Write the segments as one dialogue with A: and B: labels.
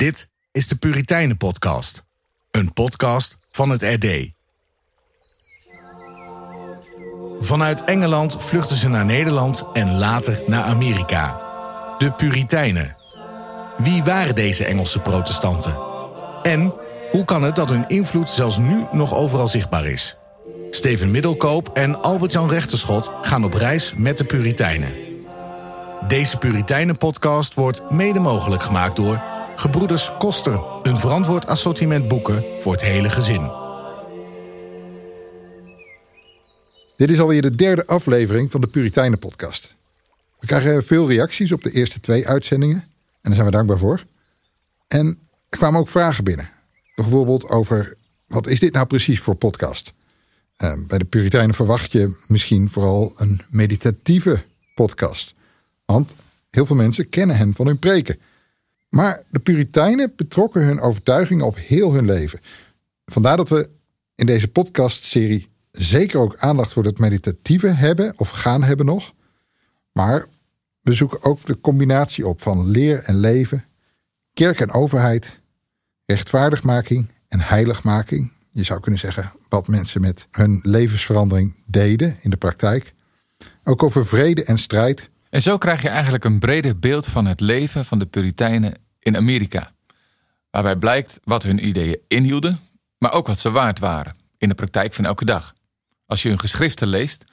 A: Dit is de Puritijnen Podcast. Een podcast van het RD. Vanuit Engeland vluchten ze naar Nederland en later naar Amerika. De Puritijnen. Wie waren deze Engelse protestanten? En hoe kan het dat hun invloed zelfs nu nog overal zichtbaar is? Steven Middelkoop en Albert-Jan Rechterschot gaan op reis met de Puritijnen. Deze Puritijnen-podcast wordt mede mogelijk gemaakt door Gebroeders Koster, een verantwoord assortiment boeken voor het hele gezin.
B: Dit is alweer de derde aflevering van de Puritijnen podcast. We krijgen veel reacties op de eerste twee uitzendingen en daar zijn we dankbaar voor. En er kwamen ook vragen binnen. Bijvoorbeeld over wat is dit nou precies voor podcast? Uh, bij de Puritijnen verwacht je misschien vooral een meditatieve podcast. Want heel veel mensen kennen hen van hun preken. Maar de Puritijnen betrokken hun overtuigingen op heel hun leven. Vandaar dat we in deze podcastserie zeker ook aandacht voor het meditatieve hebben of gaan hebben nog. Maar we zoeken ook de combinatie op van leer en leven, kerk en overheid, rechtvaardigmaking en heiligmaking. Je zou kunnen zeggen wat mensen met hun levensverandering deden in de praktijk. Ook over vrede en strijd.
C: En zo krijg je eigenlijk een breder beeld van het leven van de Puritijnen in Amerika. Waarbij blijkt wat hun ideeën inhielden, maar ook wat ze waard waren in de praktijk van elke dag. Als je hun geschriften leest,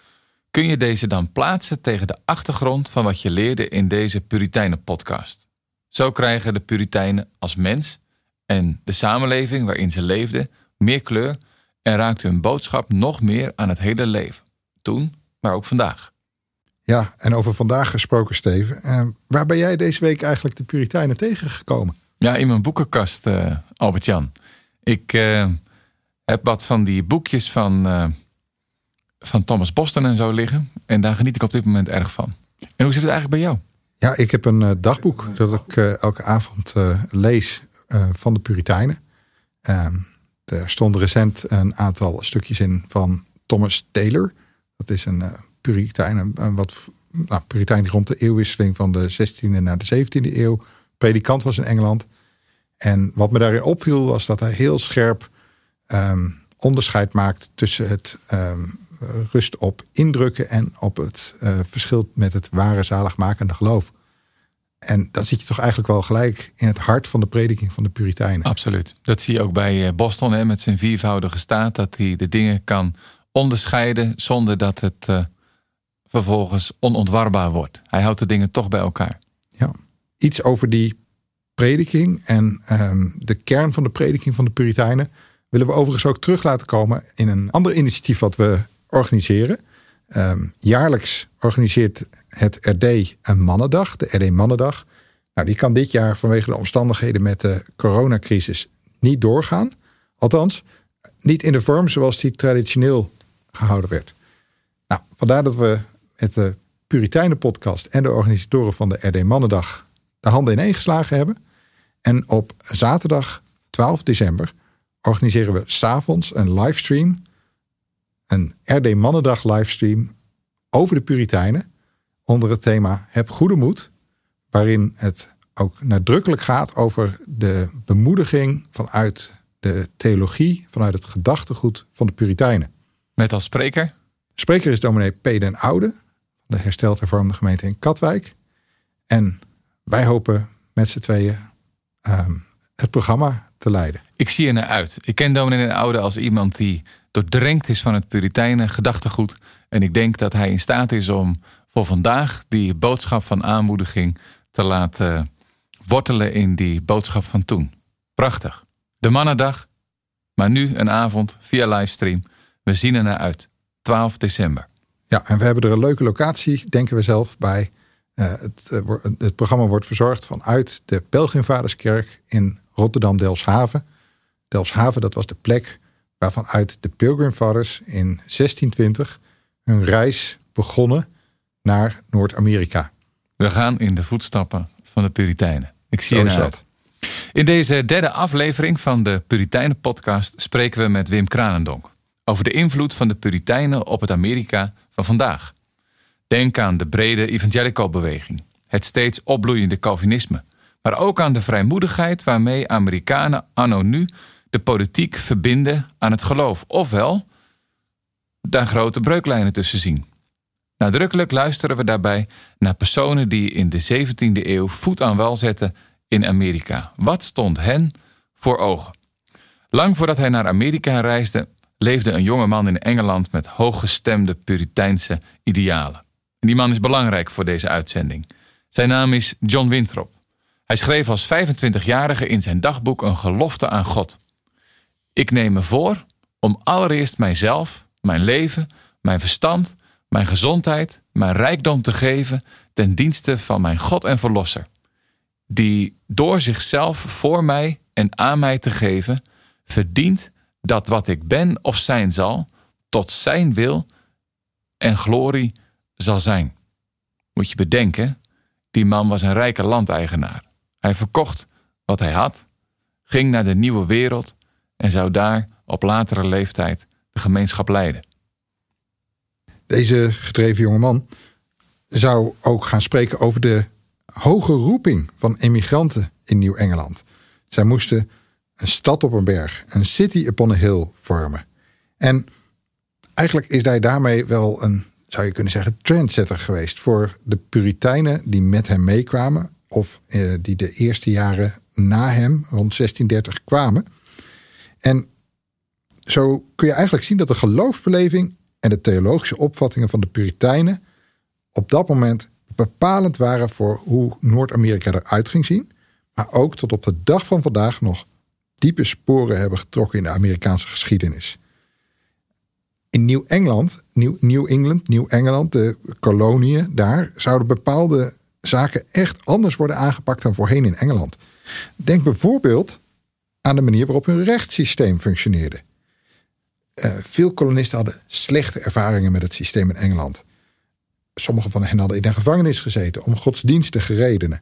C: kun je deze dan plaatsen tegen de achtergrond van wat je leerde in deze Puritijnen-podcast. Zo krijgen de Puritijnen als mens en de samenleving waarin ze leefden meer kleur en raakt hun boodschap nog meer aan het hele leven. Toen, maar ook vandaag.
B: Ja, en over vandaag gesproken, Steven. Uh, waar ben jij deze week eigenlijk de Puritijnen tegengekomen?
C: Ja, in mijn boekenkast, uh, Albert-Jan. Ik uh, heb wat van die boekjes van, van Thomas Boston en zo liggen. En daar geniet ik op dit moment erg van. En hoe zit het eigenlijk bij jou?
B: Ja, ik heb een dagboek dat ik elke avond lees van de Puritijnen. Ehm, er stonden recent een aantal stukjes in van Thomas Taylor. Dat is een Puritein, een wat nou, die rond de eeuwwisseling van de 16e naar de 17e eeuw predikant was in Engeland. En wat me daarin opviel was dat hij heel scherp um, onderscheid maakt tussen het um, rust op indrukken en op het uh, verschil met het ware zaligmakende geloof. En dat zit je toch eigenlijk wel gelijk in het hart van de prediking van de Puritijnen.
C: Absoluut. Dat zie je ook bij eh, Boston hè, met zijn viervoudige staat. Dat hij de dingen kan onderscheiden zonder dat het uh, vervolgens onontwarbaar wordt. Hij houdt de dingen toch bij elkaar.
B: Ja, iets over die prediking en um, de kern van de prediking van de Puritijnen willen we overigens ook terug laten komen in een ander initiatief wat we organiseren. Um, jaarlijks organiseert het RD een mannendag, de RD Mannendag. Nou, die kan dit jaar vanwege de omstandigheden met de coronacrisis niet doorgaan. Althans, niet in de vorm zoals die traditioneel gehouden werd. Nou, vandaar dat we met de Puritijnen podcast en de organisatoren van de RD Mannendag de handen ineengeslagen hebben. En op zaterdag 12 december organiseren we s'avonds een livestream. Een RD Mannendag livestream over de Puritijnen. Onder het thema Heb goede moed. Waarin het ook nadrukkelijk gaat over de bemoediging vanuit de theologie, vanuit het gedachtegoed van de Puritijnen.
C: Met als spreker?
B: Spreker is dominee P. den Oude de hersteld hervormde gemeente in Katwijk. En wij hopen met z'n tweeën ehm, het programma te leiden.
C: Ik zie er naar uit. Ik ken dominee Oude als iemand die doordrenkt is van het Puritijnen gedachtegoed. En ik denk dat hij in staat is om voor vandaag die boodschap van aanmoediging te laten wortelen in die boodschap van toen. Prachtig. De mannendag, maar nu een avond via livestream. We zien er naar uit. 12 december.
B: Ja, en we hebben er een leuke locatie, denken we zelf, bij. Uh, het, uh, het, programma wordt verzorgd vanuit de Pelgrimvaderskerk in Rotterdam-Delfshaven. Delfshaven, dat was de plek waarvan uit de Pilgrimvaders in 1620 hun reis begonnen naar Noord-Amerika.
C: We gaan in de voetstappen van de Puritijnen. Ik zie je dat. In deze derde aflevering van de Puritijnen podcast spreken we met Wim Kranendonk over de invloed van de Puritijnen op het Amerika van vandaag. Denk aan de brede evangelical beweging, het steeds opbloeiende Calvinisme, maar ook aan de vrijmoedigheid waarmee Amerikanen anno nu de politiek verbinden aan het geloof. Ofwel, daar grote breuklijnen tussen zien. Nadrukkelijk luisteren we daarbij naar personen die in de 17e eeuw voet aan wal zetten in Amerika. Wat stond hen voor ogen? Lang voordat hij naar Amerika reisde, leefde een jonge man in Engeland met hooggestemde Puriteinse idealen. En die man is belangrijk voor deze uitzending. Zijn naam is John Winthrop. Hij schreef als 25-jarige in zijn dagboek een gelofte aan God. Ik neem me voor om allereerst mijzelf, mijn leven, mijn verstand, mijn gezondheid, mijn rijkdom te geven ten dienste van mijn God en Verlosser, die door zichzelf voor mij en aan mij te geven, verdient dat wat ik ben of zijn zal, tot zijn wil en glorie zal zijn. Moet je bedenken, die man was een rijke landeigenaar. Hij verkocht wat hij had, ging naar de nieuwe wereld en zou daar op latere leeftijd de gemeenschap leiden.
B: Deze gedreven jongeman zou ook gaan spreken over de hoge roeping van emigranten in Nieuw-Engeland. Zij moesten een stad op een berg, een city upon a hill vormen. En eigenlijk is hij daarmee wel een, zou je kunnen zeggen, trendsetter geweest voor de Puritijnen die met hem meekwamen, of eh, die de eerste jaren na hem, rond 1630, kwamen. En zo kun je eigenlijk zien dat de geloofsbeleving en de theologische opvattingen van de Puritijnen op dat moment bepalend waren voor hoe Noord-Amerika eruit ging zien, maar ook tot op de dag van vandaag nog diepe sporen hebben getrokken in de Amerikaanse geschiedenis. In Nieuw-Engeland, Nieuw-Engeland, Nieuw-Engeland, de koloniën daar, zouden bepaalde zaken echt anders worden aangepakt dan voorheen in Engeland. Denk bijvoorbeeld aan de manier waarop hun rechtssysteem functioneerde. Uh, veel kolonisten hadden slechte ervaringen met het systeem in Engeland. Sommige van hen hadden in de gevangenis gezeten om godsdienstige redenen.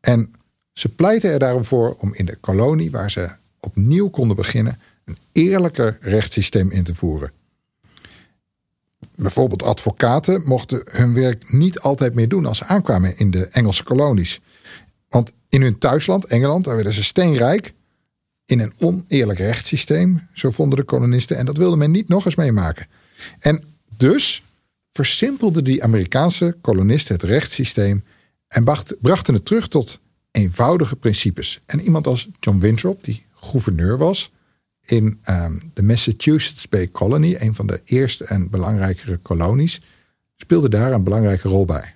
B: En ze pleiten er daarom voor om in de kolonie, waar ze opnieuw konden beginnen, een eerlijker rechtssysteem in te voeren. Bijvoorbeeld advocaten mochten hun werk niet altijd meer doen als ze aankwamen in de Engelse kolonies. Want in hun thuisland, Engeland, daar werden ze steenrijk in een oneerlijk rechtssysteem, zo vonden de kolonisten, en dat wilde men niet nog eens meemaken. En dus versimpelden die Amerikaanse kolonisten het rechtssysteem en brachten het terug tot eenvoudige principes. En iemand als John Winthrop, die gouverneur was in ehm, de Massachusetts Bay Colony, een van de eerste en belangrijkere kolonies, speelde daar een belangrijke rol bij.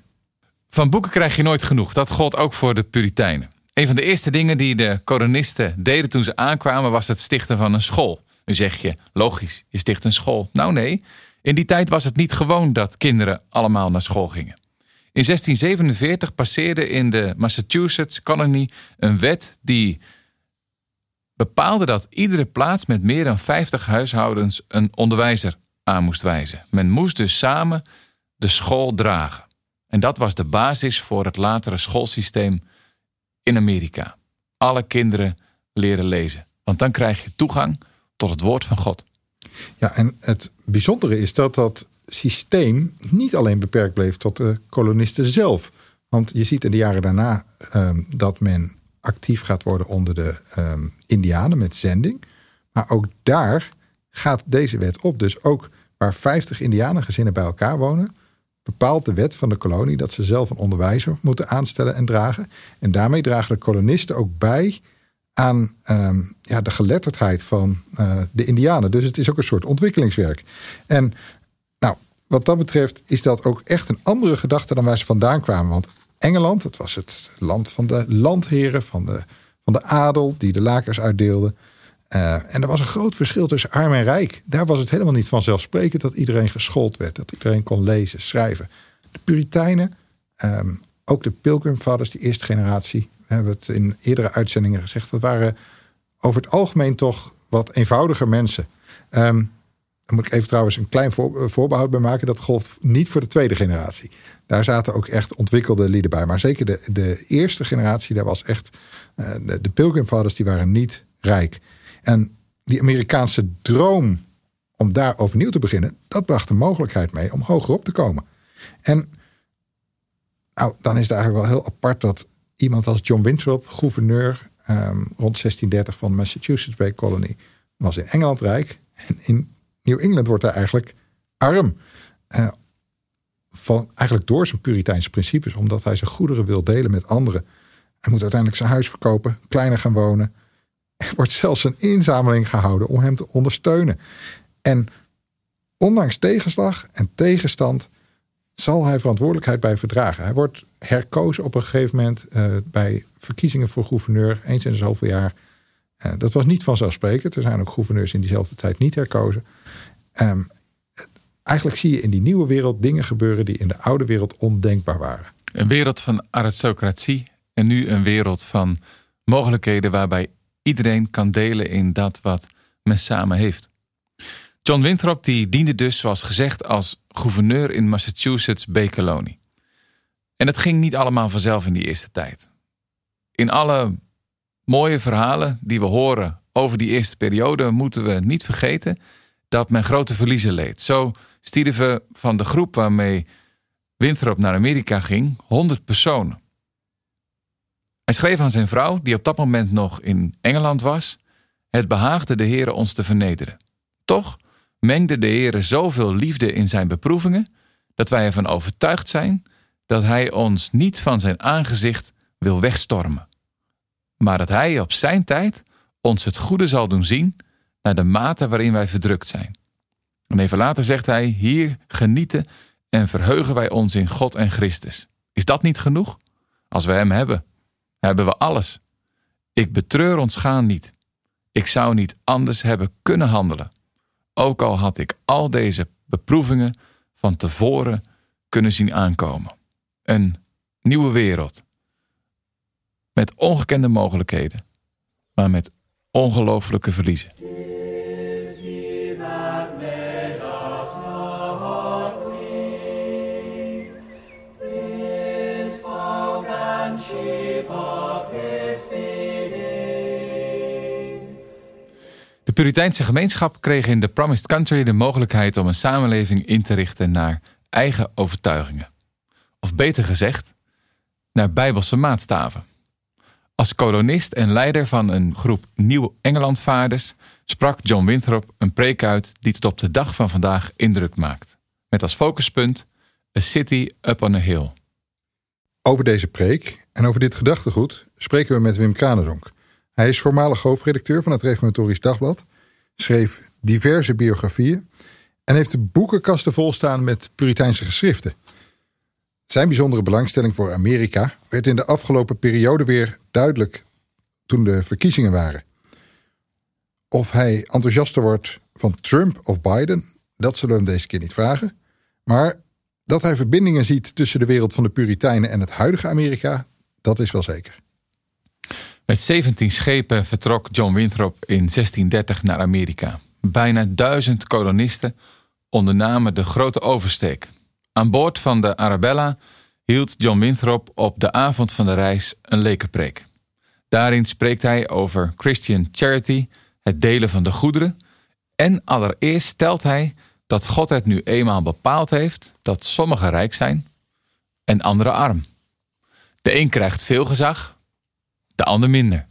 C: Van boeken krijg je nooit genoeg. Dat gold ook voor de Puritijnen. Een van de eerste dingen die de kolonisten deden toen ze aankwamen was het stichten van een school. Nu zeg je, logisch, je sticht een school. Nou nee, in die tijd was het niet gewoon dat kinderen allemaal naar school gingen. In 1647 passeerde in de Massachusetts Colony een wet die bepaalde dat iedere plaats met meer dan 50 huishoudens een onderwijzer aan moest wijzen. Men moest dus samen de school dragen. En dat was de basis voor het latere schoolsysteem in Amerika. Alle kinderen leren lezen. Want dan krijg je toegang tot het woord van God.
B: Ja, en het bijzondere is dat dat systeem niet alleen beperkt bleef tot de kolonisten zelf. Want je ziet in de jaren daarna ehm, dat men actief gaat worden onder de um, Indianen met zending. Maar ook daar gaat deze wet op. Dus ook waar 50 Indianengezinnen bij elkaar wonen, bepaalt de wet van de kolonie dat ze zelf een onderwijzer moeten aanstellen en dragen. En daarmee dragen de kolonisten ook bij aan ehm, ja, de geletterdheid van uh, de Indianen. Dus het is ook een soort ontwikkelingswerk. En nou, wat dat betreft is dat ook echt een andere gedachte dan waar ze vandaan kwamen. Want Engeland, het was het land van de landheren, van de, van de adel, die de lakers uitdeelden. Uh, en er was een groot verschil tussen arm en rijk. Daar was het helemaal niet vanzelfsprekend dat iedereen geschoold werd, dat iedereen kon lezen, schrijven. De Puritijnen, um, ook de Pilgrim Fathers, die eerste generatie, we hebben het in eerdere uitzendingen gezegd, dat waren over het algemeen toch wat eenvoudiger mensen. Um, daar moet ik even trouwens een klein voor, voorbehoud bij maken. Dat golft niet voor de tweede generatie. Daar zaten ook echt ontwikkelde lieden bij. Maar zeker de, de eerste generatie, daar was echt. Uh, de, de Pilgrim Fathers, die waren niet rijk. En die Amerikaanse droom om daar overnieuw te beginnen, dat bracht de mogelijkheid mee om hoger op te komen. En nou, dan is het eigenlijk wel heel apart dat iemand als John Winthrop, gouverneur ehm, rond 1630 van Massachusetts Bay Colony, was in Engeland rijk. En in New England wordt hij eigenlijk arm. Uh, van, eigenlijk door zijn Puriteinse principes, omdat hij zijn goederen wil delen met anderen. Hij moet uiteindelijk zijn huis verkopen, kleiner gaan wonen. Er wordt zelfs een inzameling gehouden om hem te ondersteunen. En ondanks tegenslag en tegenstand zal hij verantwoordelijkheid bij verdragen. Hij wordt herkozen op een gegeven moment uh, bij verkiezingen voor gouverneur, eens in zoveel jaar. Uh, dat was niet vanzelfsprekend. Er zijn ook gouverneurs in diezelfde tijd niet herkozen. Um, eigenlijk zie je in die nieuwe wereld dingen gebeuren die in de oude wereld ondenkbaar waren.
C: Een wereld van aristocratie en nu een wereld van mogelijkheden waarbij iedereen kan delen in dat wat men samen heeft. John Winthrop die diende dus, zoals gezegd, als gouverneur in Massachusetts Bay Colony. En het ging niet allemaal vanzelf in die eerste tijd. In alle mooie verhalen die we horen over die eerste periode moeten we niet vergeten dat men grote verliezen leed. Zo stierven van de groep waarmee Winthrop naar Amerika ging 100 personen. Hij schreef aan zijn vrouw, die op dat moment nog in Engeland was: Het behaagde de Heere ons te vernederen. Toch mengde de Heere zoveel liefde in zijn beproevingen dat wij ervan overtuigd zijn dat Hij ons niet van zijn aangezicht wil wegstormen, maar dat Hij op zijn tijd ons het goede zal doen zien naar de mate waarin wij verdrukt zijn. En even later zegt hij: Hier genieten en verheugen wij ons in God en Christus. Is dat niet genoeg? Als we Hem hebben, hebben we alles. Ik betreur ons gaan niet. Ik zou niet anders hebben kunnen handelen. Ook al had ik al deze beproevingen van tevoren kunnen zien aankomen. Een nieuwe wereld. Met ongekende mogelijkheden, maar met ongelooflijke verliezen. Puriteinse gemeenschap kreeg in de Promised Country de mogelijkheid om een samenleving in te richten naar eigen overtuigingen. Of beter gezegd, naar bijbelse maatstaven. Als kolonist en leider van een groep Nieuw-Engelandvaarders sprak John Winthrop een preek uit die tot op de dag van vandaag indruk maakt. Met als focuspunt A City Up on a Hill.
B: Over deze preek en over dit gedachtegoed spreken we met Wim Kranendonk. Hij is voormalig hoofdredacteur van het Reformatorisch Dagblad, schreef diverse biografieën en heeft de boekenkasten volstaan met Puriteinse geschriften. Zijn bijzondere belangstelling voor Amerika werd in de afgelopen periode weer duidelijk toen de verkiezingen waren. Of hij enthousiaster wordt van Trump of Biden, dat zullen we hem deze keer niet vragen. Maar dat hij verbindingen ziet tussen de wereld van de Puritijnen en het huidige Amerika, dat is wel zeker.
C: Met 17 schepen vertrok John Winthrop in 1630 naar Amerika. Bijna duizend kolonisten ondernamen de grote oversteek. Aan boord van de Arabella hield John Winthrop op de avond van de reis een lekenpreek. Daarin spreekt hij over Christian charity, het delen van de goederen. En allereerst stelt hij dat God het nu eenmaal bepaald heeft dat sommigen rijk zijn en anderen arm. De een krijgt veel gezag, de ander minder.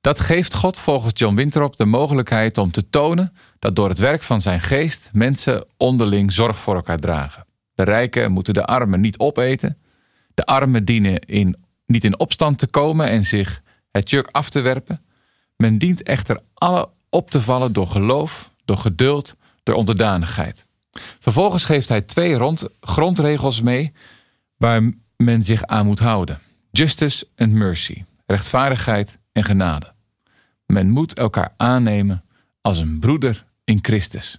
C: Dat geeft God volgens John Winthrop de mogelijkheid om te tonen dat door het werk van zijn geest mensen onderling zorg voor elkaar dragen. De rijken moeten de armen niet opeten. De armen dienen in, niet in opstand te komen en zich het juk af te werpen. Men dient echter alle op te vallen door geloof, door geduld, door onderdanigheid. Vervolgens geeft hij twee rond, grondregels mee waar men zich aan moet houden: justice and mercy rechtvaardigheid en genade. Men moet elkaar aannemen als een broeder in Christus.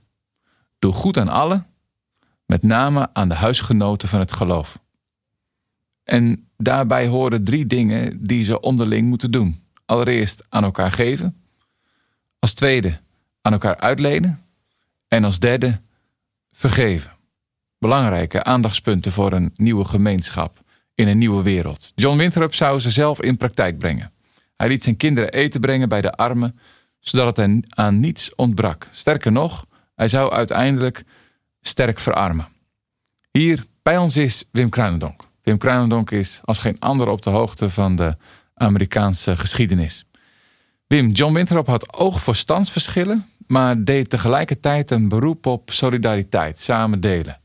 C: Doe goed aan allen, met name aan de huisgenoten van het geloof. En daarbij horen drie dingen die ze onderling moeten doen. Allereerst aan elkaar geven. Als tweede aan elkaar uitlenen. En als derde vergeven. Belangrijke aandachtspunten voor een nieuwe gemeenschap in een nieuwe wereld. John Winthrop zou ze zelf in praktijk brengen. Hij liet zijn kinderen eten brengen bij de armen, zodat het aan niets ontbrak. Sterker nog, hij zou uiteindelijk sterk verarmen. Hier bij ons is Wim Kruinendonk. Wim Kruinendonk is als geen ander op de hoogte van de Amerikaanse geschiedenis. Wim, John Winthrop had oog voor standsverschillen, maar deed tegelijkertijd een beroep op solidariteit, samen delen.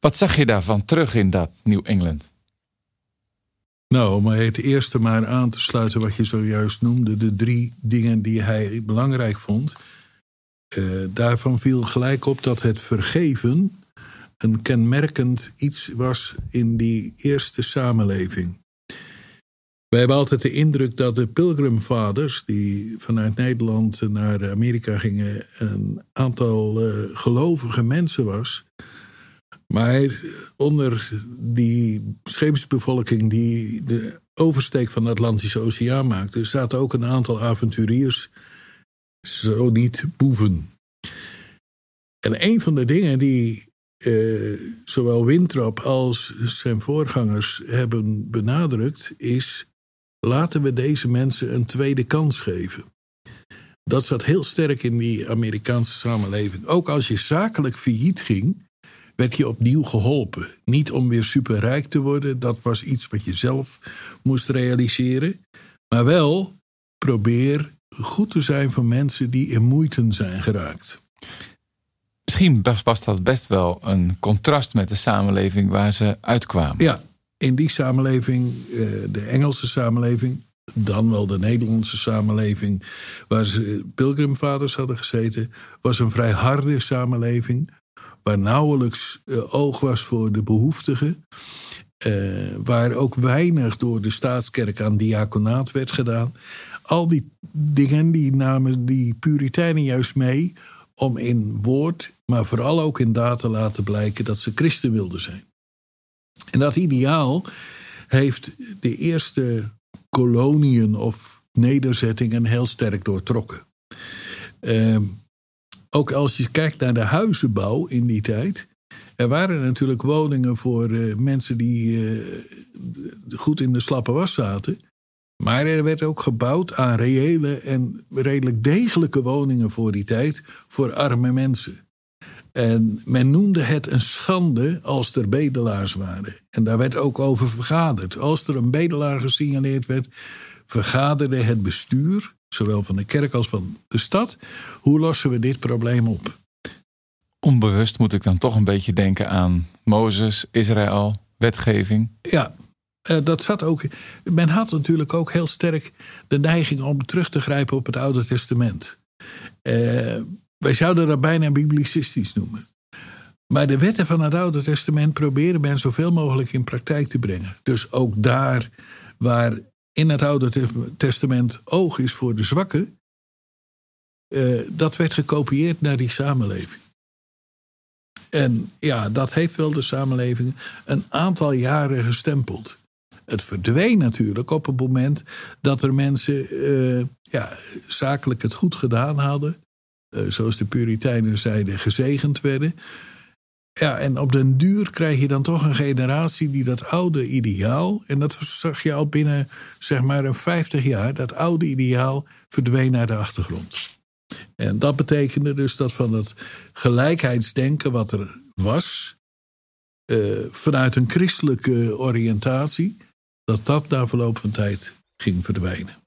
C: Wat zag je daarvan terug in dat New England?
D: Nou, om het eerste maar aan te sluiten wat je zojuist noemde, de drie dingen die hij belangrijk vond. Uh, daarvan viel gelijk op dat het vergeven een kenmerkend iets was in die eerste samenleving. Wij hebben altijd de indruk dat de pilgrimvaders, die vanuit Nederland naar Amerika gingen, een aantal uh, gelovige mensen was. Maar onder die scheepsbevolking die de oversteek van de Atlantische Oceaan maakte, zaten ook een aantal avonturiers, zo niet boeven. En een van de dingen die eh, zowel Winthrop als zijn voorgangers hebben benadrukt, is laten we deze mensen een tweede kans geven. Dat zat heel sterk in die Amerikaanse samenleving. Ook als je zakelijk failliet ging, werd je opnieuw geholpen. Niet om weer superrijk te worden, dat was iets wat je zelf moest realiseren. Maar wel probeer goed te zijn voor mensen die in moeite zijn geraakt.
C: Misschien was dat best wel een contrast met de samenleving waar ze uitkwamen.
D: Ja, in die samenleving, eh, de Engelse samenleving, dan wel de Nederlandse samenleving, waar ze pilgrimvaders hadden gezeten, was een vrij harde samenleving, waar nauwelijks eh, oog was voor de behoeftigen. Uh, waar ook weinig door de staatskerk aan diaconaat werd gedaan. Al die dingen die namen die Puritijnen juist mee om in woord, maar vooral ook in daad te laten blijken dat ze christen wilden zijn. En dat ideaal heeft de eerste koloniën of nederzettingen heel sterk doortrokken. Uh, ook als je kijkt naar de huizenbouw in die tijd. Er waren natuurlijk woningen voor uh, mensen die uh, goed in de slappe was zaten. Maar er werd ook gebouwd aan reële en redelijk degelijke woningen voor die tijd voor arme mensen. En men noemde het een schande als er bedelaars waren. En daar werd ook over vergaderd. Als er een bedelaar gesignaleerd werd, vergaderde het bestuur, zowel van de kerk als van de stad, hoe lossen we dit probleem op?
C: Onbewust moet ik dan toch een beetje denken aan Mozes, Israël, wetgeving.
D: Ja, eh, dat zat ook. Men had natuurlijk ook heel sterk de neiging om terug te grijpen op het Oude Testament. Uh, wij zouden dat bijna biblicistisch noemen. Maar de wetten van het Oude Testament proberen men zoveel mogelijk in praktijk te brengen. Dus ook daar waar in het Oude Testament oog is voor de zwakken, uh, dat werd gekopieerd naar die samenleving. En ja, dat heeft wel de samenleving een aantal jaren gestempeld. Het verdween natuurlijk op het moment dat er mensen uh, ja, zakelijk het goed gedaan hadden. Uh, zoals de Puritijnen zeiden, gezegend werden. Ja, en op den duur krijg je dan toch een generatie die dat oude ideaal, en dat zag je al binnen zeg maar een 50 jaar, dat oude ideaal verdween naar de achtergrond. En dat betekende dus dat van het gelijkheidsdenken wat er was, uh, vanuit een christelijke oriëntatie, dat dat na verloop van tijd ging verdwijnen.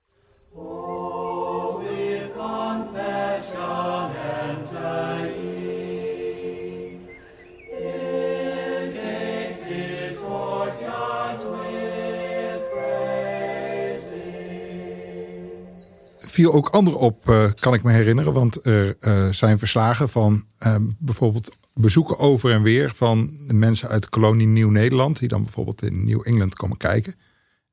B: viel ook anderen op, uh, kan ik me herinneren. Want er uh, zijn verslagen van uh, bijvoorbeeld bezoeken over en weer van mensen uit de kolonie Nieuw-Nederland. Die dan bijvoorbeeld in Nieuw-Engeland komen kijken.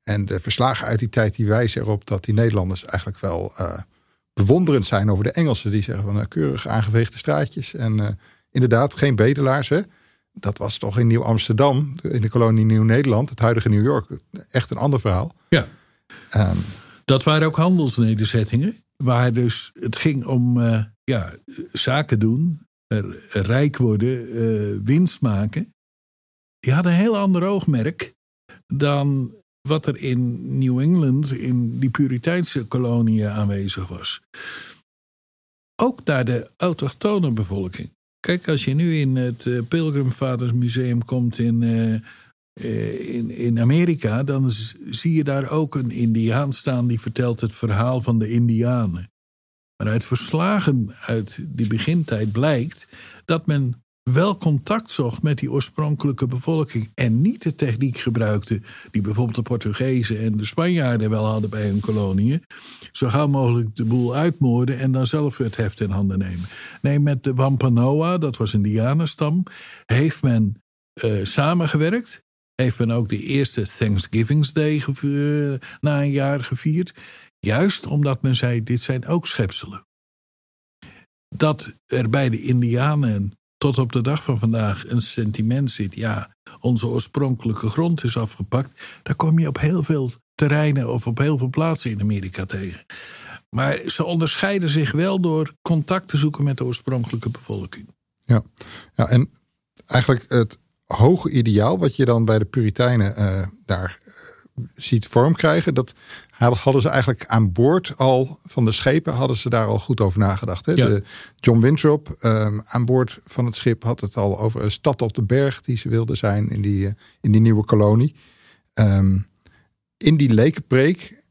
B: En de verslagen uit die tijd die wijzen erop dat die Nederlanders eigenlijk wel bewonderend zijn over de Engelsen. Die zeggen van keurig aangeveegde straatjes. En inderdaad, geen bedelaars. Hè? Dat was toch in Nieuw-Amsterdam, in de kolonie Nieuw-Nederland, het huidige New York, echt een ander verhaal.
D: Ja. Um, dat waren ook handelsnederzettingen. Waar dus het ging om uh, ja, zaken doen, rijk worden, uh, winst maken. Die hadden een heel ander oogmerk dan wat er in New England, in die Puriteinse koloniën aanwezig was. Ook naar de autochtone bevolking. Kijk, als je nu in het uh, Pilgrimfathers Museum komt in eh, in, in Amerika, dan zie je daar ook een Indiaan staan die vertelt het verhaal van de Indianen. Maar uit verslagen uit die begintijd blijkt dat men wel contact zocht met die oorspronkelijke bevolking. En niet de techniek gebruikte die bijvoorbeeld de Portugezen en de Spanjaarden wel hadden bij hun koloniën. Zo gauw mogelijk de boel uitmoorden en dan zelf het heft in handen nemen. Nee, met de Wampanoa, dat was een Dianastam, heeft men uh, samengewerkt. Heeft men ook de eerste Thanksgiving Day uh, na een jaar gevierd. Juist omdat men zei: dit zijn ook schepselen. Dat er bij de Indianen tot op de dag van vandaag een sentiment zit. Ja, onze oorspronkelijke grond is afgepakt. Daar kom je op heel veel terreinen of op heel veel plaatsen in Amerika tegen. Maar ze onderscheiden zich wel door contact te zoeken met de oorspronkelijke bevolking.
B: Ja, ja en eigenlijk het hoge ideaal wat je dan bij de Puritijnen uh, daar ziet vorm krijgen, dat hadden ze eigenlijk aan boord al van de schepen hadden ze daar al goed over nagedacht. Hè? De John Winthrop um, aan boord van het schip had het al over een stad op de berg die ze wilden zijn in die, uh, in die nieuwe kolonie. Um, in die lekenpreek,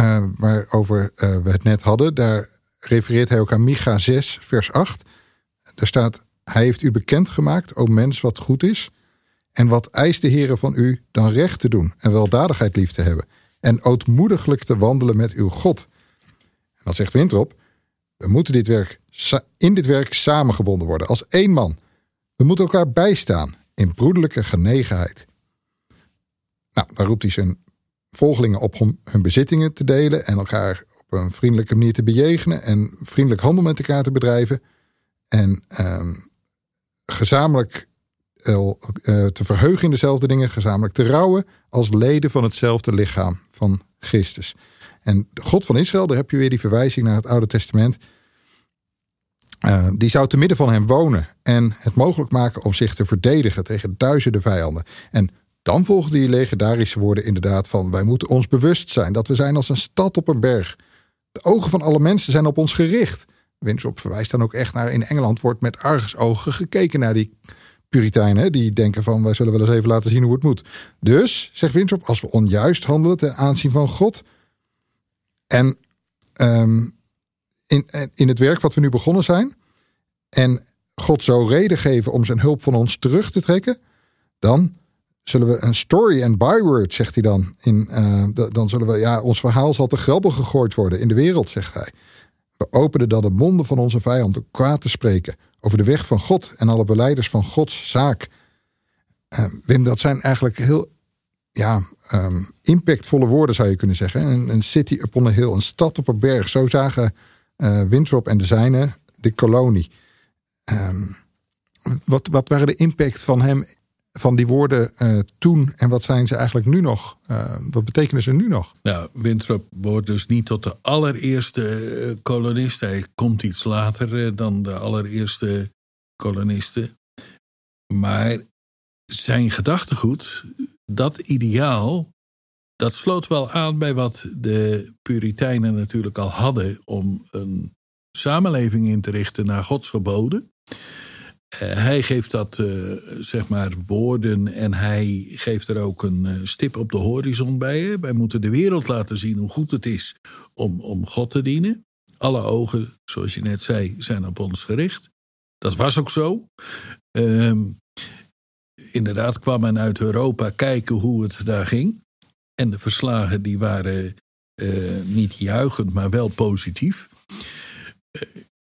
B: uh, waarover uh, we het net hadden, daar refereert hij ook aan Micha 6, vers 8. Daar staat: Hij heeft u bekendgemaakt, o mens, wat goed is. En wat eist de Heer van u dan recht te doen en weldadigheid lief te hebben en ootmoediglijk te wandelen met uw God. En dan zegt Wintrop, we moeten dit werk, in dit werk samengebonden worden, als één man. We moeten elkaar bijstaan in broederlijke genegenheid. Nou, dan roept hij zijn volgelingen op om hun bezittingen te delen en elkaar op een vriendelijke manier te bejegenen en vriendelijk handel met elkaar te bedrijven. En ehm, gezamenlijk te verheugen in dezelfde dingen, gezamenlijk te rouwen als leden van hetzelfde lichaam van Christus. En de God van Israël, daar heb je weer die verwijzing naar het Oude Testament. Uh, die zou te midden van hem wonen en het mogelijk maken om zich te verdedigen tegen duizenden vijanden. En dan volgden die legendarische woorden inderdaad van wij moeten ons bewust zijn dat we zijn als een stad op een berg. De ogen van alle mensen zijn op ons gericht. Winsop verwijst dan ook echt naar in Engeland wordt met argusogen gekeken naar die Puritijnen, die denken van wij zullen wel eens even laten zien hoe het moet. Dus, zegt Winthrop, als we onjuist handelen ten aanzien van God en um, in, in het werk wat we nu begonnen zijn en God zo reden geven om zijn hulp van ons terug te trekken, dan zullen we een story and byword, zegt hij dan. In, uh, dan zullen we, ja, ons verhaal zal te grabbel gegooid worden in de wereld, zegt hij. We openen dan de monden van onze vijand om kwaad te spreken over de weg van God en alle beleiders van Gods zaak. Uh, Wim, dat zijn eigenlijk heel ja, um, impactvolle woorden, zou je kunnen zeggen. Een, een, city upon a hill, een stad op een berg. Zo zagen uh, Winthrop en de zijnen de kolonie. Um, wat, wat waren de impact van hem van die woorden uh, toen en wat zijn ze eigenlijk nu nog? Uh, wat betekenen ze nu nog?
D: Ja, Winthrop wordt dus niet tot de allereerste uh, kolonist. Hij komt iets later dan de allereerste kolonisten. Maar zijn gedachtegoed, dat ideaal, dat sloot wel aan bij wat de Puritijnen natuurlijk al hadden om een samenleving in te richten naar Gods geboden. Eh, hij geeft dat, uh, zeg maar, woorden en hij geeft er ook een uh, stip op de horizon bij. Hè? Wij moeten de wereld laten zien hoe goed het is om, om God te dienen. Alle ogen, zoals je net zei, zijn op ons gericht. Dat was ook zo. Ehm, inderdaad kwam men uit Europa kijken hoe het daar ging. En de verslagen die waren niet juichend, maar wel positief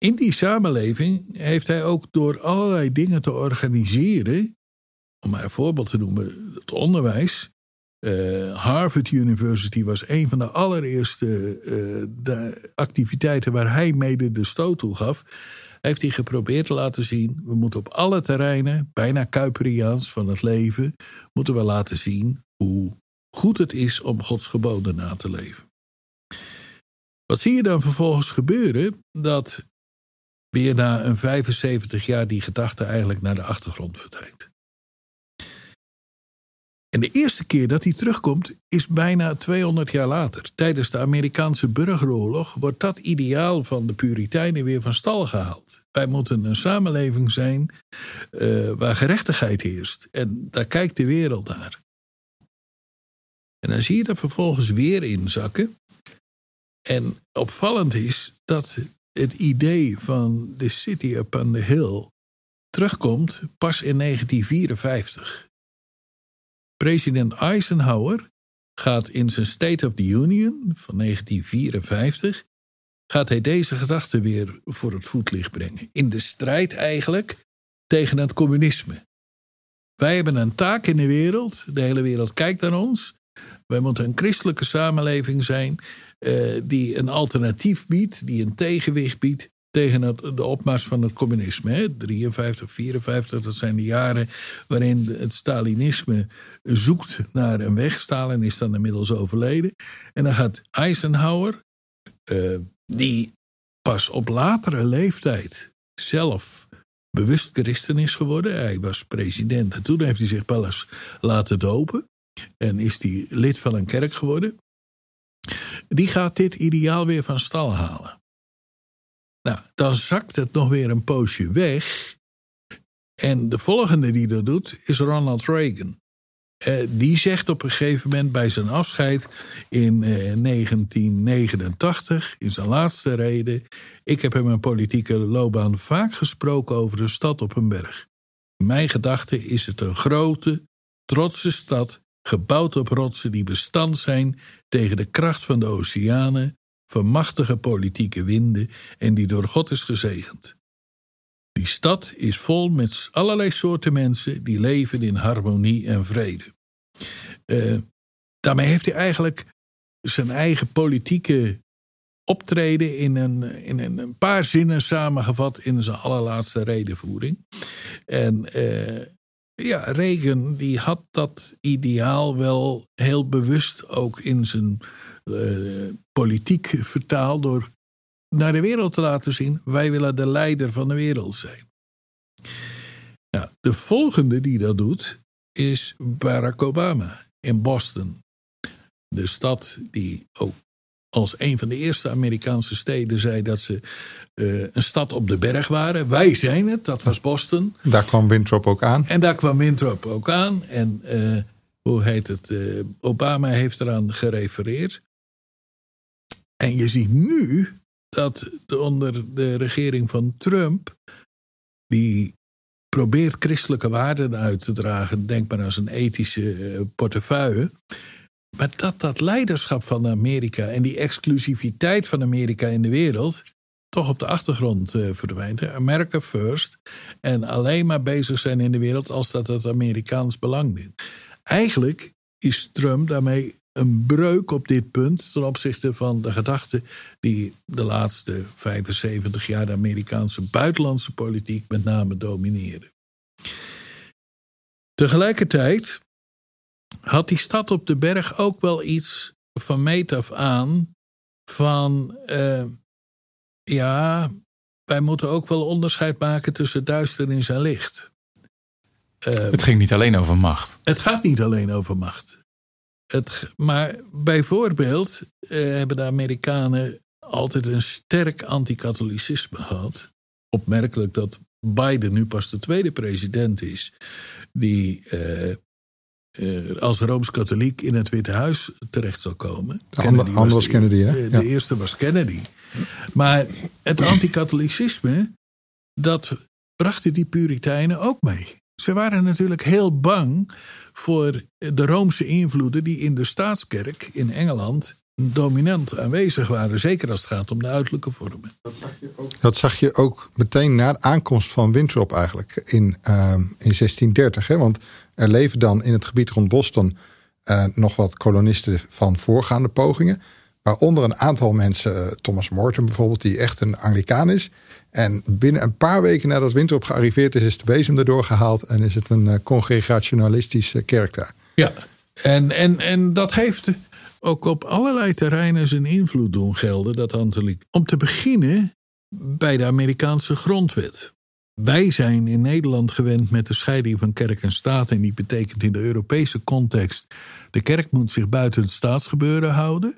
D: in die samenleving heeft hij ook door allerlei dingen te organiseren, om maar een voorbeeld te noemen, het onderwijs. Uh, Harvard University was een van de allereerste uh, de activiteiten waar hij mede de stoot toe gaf. Heeft hij geprobeerd te laten zien, we moeten op alle terreinen, bijna Kuiperiaans van het leven, moeten we laten zien hoe goed het is om Gods geboden na te leven. Wat zie je dan vervolgens gebeuren? Dat weer na een 75 jaar die gedachte eigenlijk naar de achtergrond verdwijnt. En de eerste keer dat hij terugkomt is bijna 200 jaar later. Tijdens de Amerikaanse burgeroorlog wordt dat ideaal van de Puritijnen weer van stal gehaald. Wij moeten een samenleving zijn uh, waar gerechtigheid heerst. En daar kijkt de wereld naar. En dan zie je dat vervolgens weer inzakken. En opvallend is dat het idee van de City upon the Hill terugkomt pas in 1954. President Eisenhower gaat in zijn State of the Union van 1954 gaat hij deze gedachte weer voor het voetlicht brengen. In de strijd eigenlijk tegen het communisme. Wij hebben een taak in de wereld. De hele wereld kijkt naar ons. Wij moeten een christelijke samenleving zijn uh, die een alternatief biedt, die een tegenwicht biedt tegen het, de opmars van het communisme. Hè. 53, 54, dat zijn de jaren waarin het Stalinisme zoekt naar een weg. Stalin is dan inmiddels overleden. En dan gaat Eisenhower, uh, die pas op latere leeftijd zelf bewust christen is geworden. Hij was president en toen heeft hij zich wel laten dopen. En is hij lid van een kerk geworden. Die gaat dit ideaal weer van stal halen. Nou, dan zakt het nog weer een poosje weg. En de volgende die dat doet is Ronald Reagan. Uh, die zegt op een gegeven moment bij zijn afscheid in uh, eh, 1989, in zijn laatste reden: Ik heb in mijn politieke loopbaan vaak gesproken over een stad op een berg. Mijn gedachte is het een grote, trotse stad, gebouwd op rotsen die bestand zijn tegen de kracht van de oceanen, van machtige politieke winden en die door God is gezegend. Die stad is vol met allerlei soorten mensen die leven in harmonie en vrede. Uh, daarmee heeft hij eigenlijk zijn eigen politieke optreden in een, in een paar zinnen samengevat in zijn allerlaatste redenvoering. En uh, ja, Reagan die had dat ideaal wel heel bewust ook in zijn uh, politiek vertaald door naar de wereld te laten zien: wij willen de leider van de wereld zijn. Nou, de volgende die dat doet is Barack Obama in Boston. De stad die ook als een van de eerste Amerikaanse steden zei dat ze uh, een stad op de berg waren. Wij zijn het, dat was Boston.
B: Daar kwam Winthrop ook aan.
D: En daar kwam Winthrop ook aan. En uh, hoe heet het? Uh, Obama heeft eraan gerefereerd. En je ziet nu dat onder de regering van Trump, die probeert christelijke waarden uit te dragen, denk maar aan zijn ethische eh, portefeuille. Maar dat dat leiderschap van Amerika en die exclusiviteit van Amerika in de wereld toch op de achtergrond uh, verdwijnt. America first. En alleen maar bezig zijn in de wereld als dat het Amerikaans belang dient. Eigenlijk is Trump daarmee een breuk op dit punt ten opzichte van de gedachte die de laatste 75 jaar de Amerikaanse buitenlandse politiek met name domineerde. Tegelijkertijd had die stad op de berg ook wel iets van meet af aan van uh, ja, wij moeten ook wel onderscheid maken tussen duisternis en licht.
C: Uh, het ging niet alleen over macht.
D: Het gaat niet alleen over macht. Het, maar bijvoorbeeld uh, hebben de Amerikanen altijd een sterk anti-katholicisme gehad. Opmerkelijk dat Biden nu pas de tweede president is die uh, uh, als rooms-katholiek in het Witte Huis terecht zal komen.
B: De andere was, was, Kennedy, hè?
D: De, de eerste was Kennedy. Maar het anti-katholicisme, dat brachten die Puritijnen ook mee. Ze waren natuurlijk heel bang voor de Roomse invloeden die in de staatskerk in Engeland dominant aanwezig waren. Zeker als het gaat om de uiterlijke vormen.
B: Dat zag je ook, dat zag je ook meteen na de aankomst van Winthrop eigenlijk in, uh, in 1630. Hè? Want er leven dan in het gebied rond Boston uh, nog wat kolonisten van voorgaande pogingen. Waaronder een aantal mensen, uh, Thomas Morton bijvoorbeeld, die echt een Anglicaan is. En binnen een paar weken nadat Winthrop gearriveerd is, is de bezem erdoor gehaald en is het een uh, congregationalistische kerk daar.
D: Ja, en, en, en dat heeft ook op allerlei terreinen zijn invloed doen gelden, dat Antoliek. Om te beginnen bij de Amerikaanse grondwet. Wij zijn in Nederland gewend met de scheiding van kerk en staat. En die betekent in de Europese context: de kerk moet zich buiten het staatsgebeuren houden.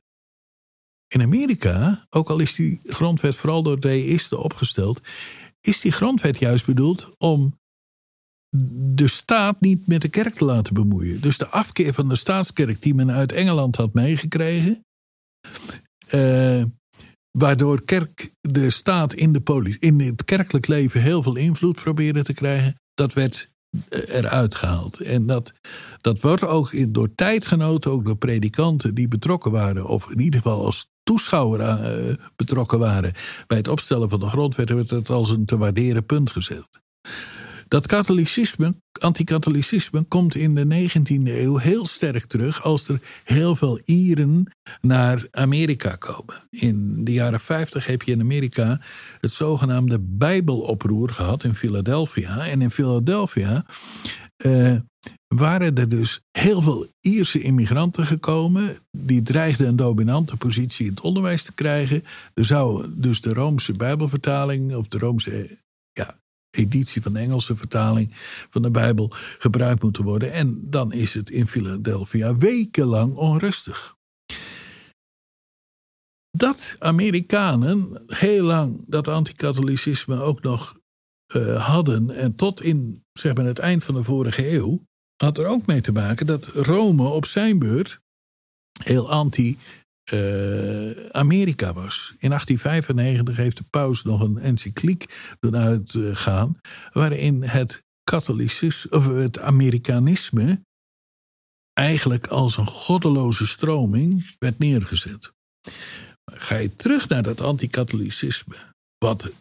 D: In Amerika, ook al is die grondwet vooral door deïsten opgesteld, is die grondwet juist bedoeld om de staat niet met de kerk te laten bemoeien. Dus de afkeer van de staatskerk die men uit Engeland had meegekregen. Uh, waardoor kerk, de staat in, de in het kerkelijk leven heel veel invloed probeerde te krijgen. Dat werd eh, eruit gehaald. En dat, dat wordt ook door tijdgenoten, ook door predikanten die betrokken waren, of in ieder geval als toeschouwer uh, betrokken waren bij het opstellen van de grondwet, werd het als een te waarderen punt gezet. Dat katholicisme, anticatholicisme, komt in de 19e eeuw heel sterk terug als er heel veel Ieren naar Amerika komen. In de jaren 50 heb je in Amerika het zogenaamde Bijbeloproer gehad in Philadelphia. En in Philadelphia uh, waren er dus heel veel Ierse immigranten gekomen. Die dreigden een dominante positie in het onderwijs te krijgen. Er zou dus de Roomse Bijbelvertaling of de Roomse ja, editie van de Engelse vertaling van de Bijbel gebruikt moeten worden. En dan is het in Philadelphia wekenlang onrustig. Dat Amerikanen heel lang dat anticatholicisme ook nog uh, hadden en tot in zeg maar, het eind van de vorige eeuw, had er ook mee te maken dat Rome op zijn beurt heel anti uh, Amerika was. In 1895 heeft de paus nog een encycliek uitgaan. waarin het of het Amerikanisme. eigenlijk als een goddeloze stroming werd neergezet. Ga je terug naar dat anticatholicisme. wat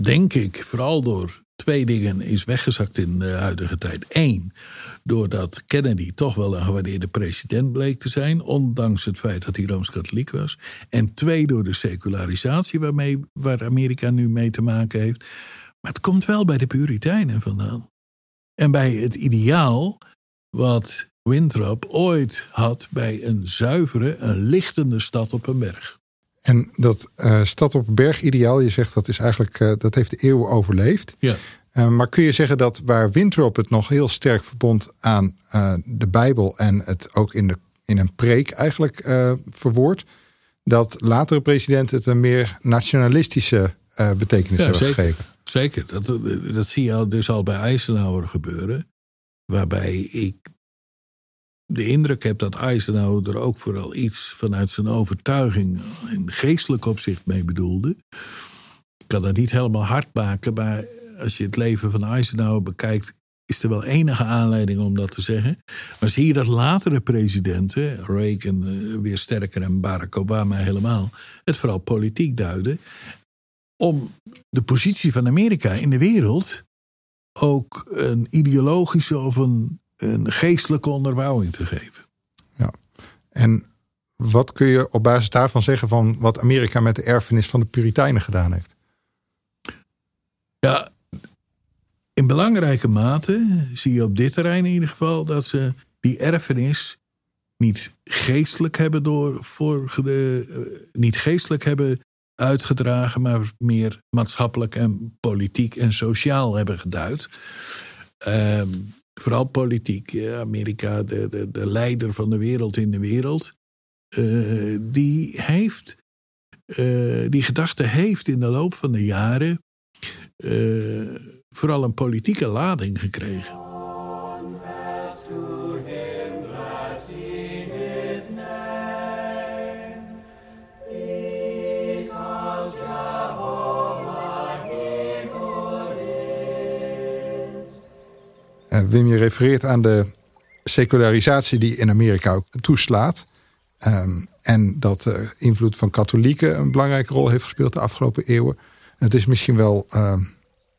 D: denk ik vooral door twee dingen is weggezakt in de huidige tijd. Eén, doordat Kennedy toch wel een gewaardeerde president bleek te zijn, ondanks het feit dat hij rooms-katholiek was. En twee, door de secularisatie waarmee, waar Amerika nu mee te maken heeft. Maar het komt wel bij de Puritijnen vandaan. En bij het ideaal wat Winthrop ooit had bij een zuivere, een lichtende stad op een berg.
B: En dat uh, stad op berg ideaal, je zegt dat is eigenlijk, uh, dat heeft de eeuwen overleefd.
D: Ja.
B: Uh, maar kun je zeggen dat waar Winthrop het nog heel sterk verbond aan de Bijbel en het ook in, de, in een preek eigenlijk verwoord, dat latere presidenten het een meer nationalistische betekenis
D: ja,
B: hebben
D: zeker,
B: gegeven?
D: Zeker, dat, dat zie je dus al bij Eisenhower gebeuren. Waarbij ik de indruk heb dat Eisenhower er ook vooral iets vanuit zijn overtuiging in geestelijk opzicht mee bedoelde. Ik kan dat niet helemaal hard maken, maar als je het leven van Eisenhower bekijkt, is er wel enige aanleiding om dat te zeggen. Maar zie je dat latere presidenten, Reagan eh, weer sterker en Barack Obama helemaal, het vooral politiek duiden. Om de positie van Amerika in de wereld ook een ideologische of een een geestelijke onderbouwing te geven.
B: Ja, en wat kun je op basis daarvan zeggen van wat Amerika met de erfenis van de Puritijnen gedaan heeft?
D: Ja, in belangrijke mate zie je op dit terrein in ieder geval dat ze die erfenis niet geestelijk hebben door voor de, eh, niet geestelijk hebben uitgedragen, maar meer maatschappelijk en politiek en sociaal hebben geduid. Ehm, vooral politiek. Amerika, de, de, de leider van de wereld in de wereld. Uh, die heeft, uh, die gedachte heeft in de loop van de jaren uh, vooral een politieke lading gekregen.
B: Wim, je refereert aan de secularisatie die in Amerika ook toeslaat. Ehm, en dat de invloed van katholieken een belangrijke rol heeft gespeeld de afgelopen eeuwen. Het is misschien wel ehm,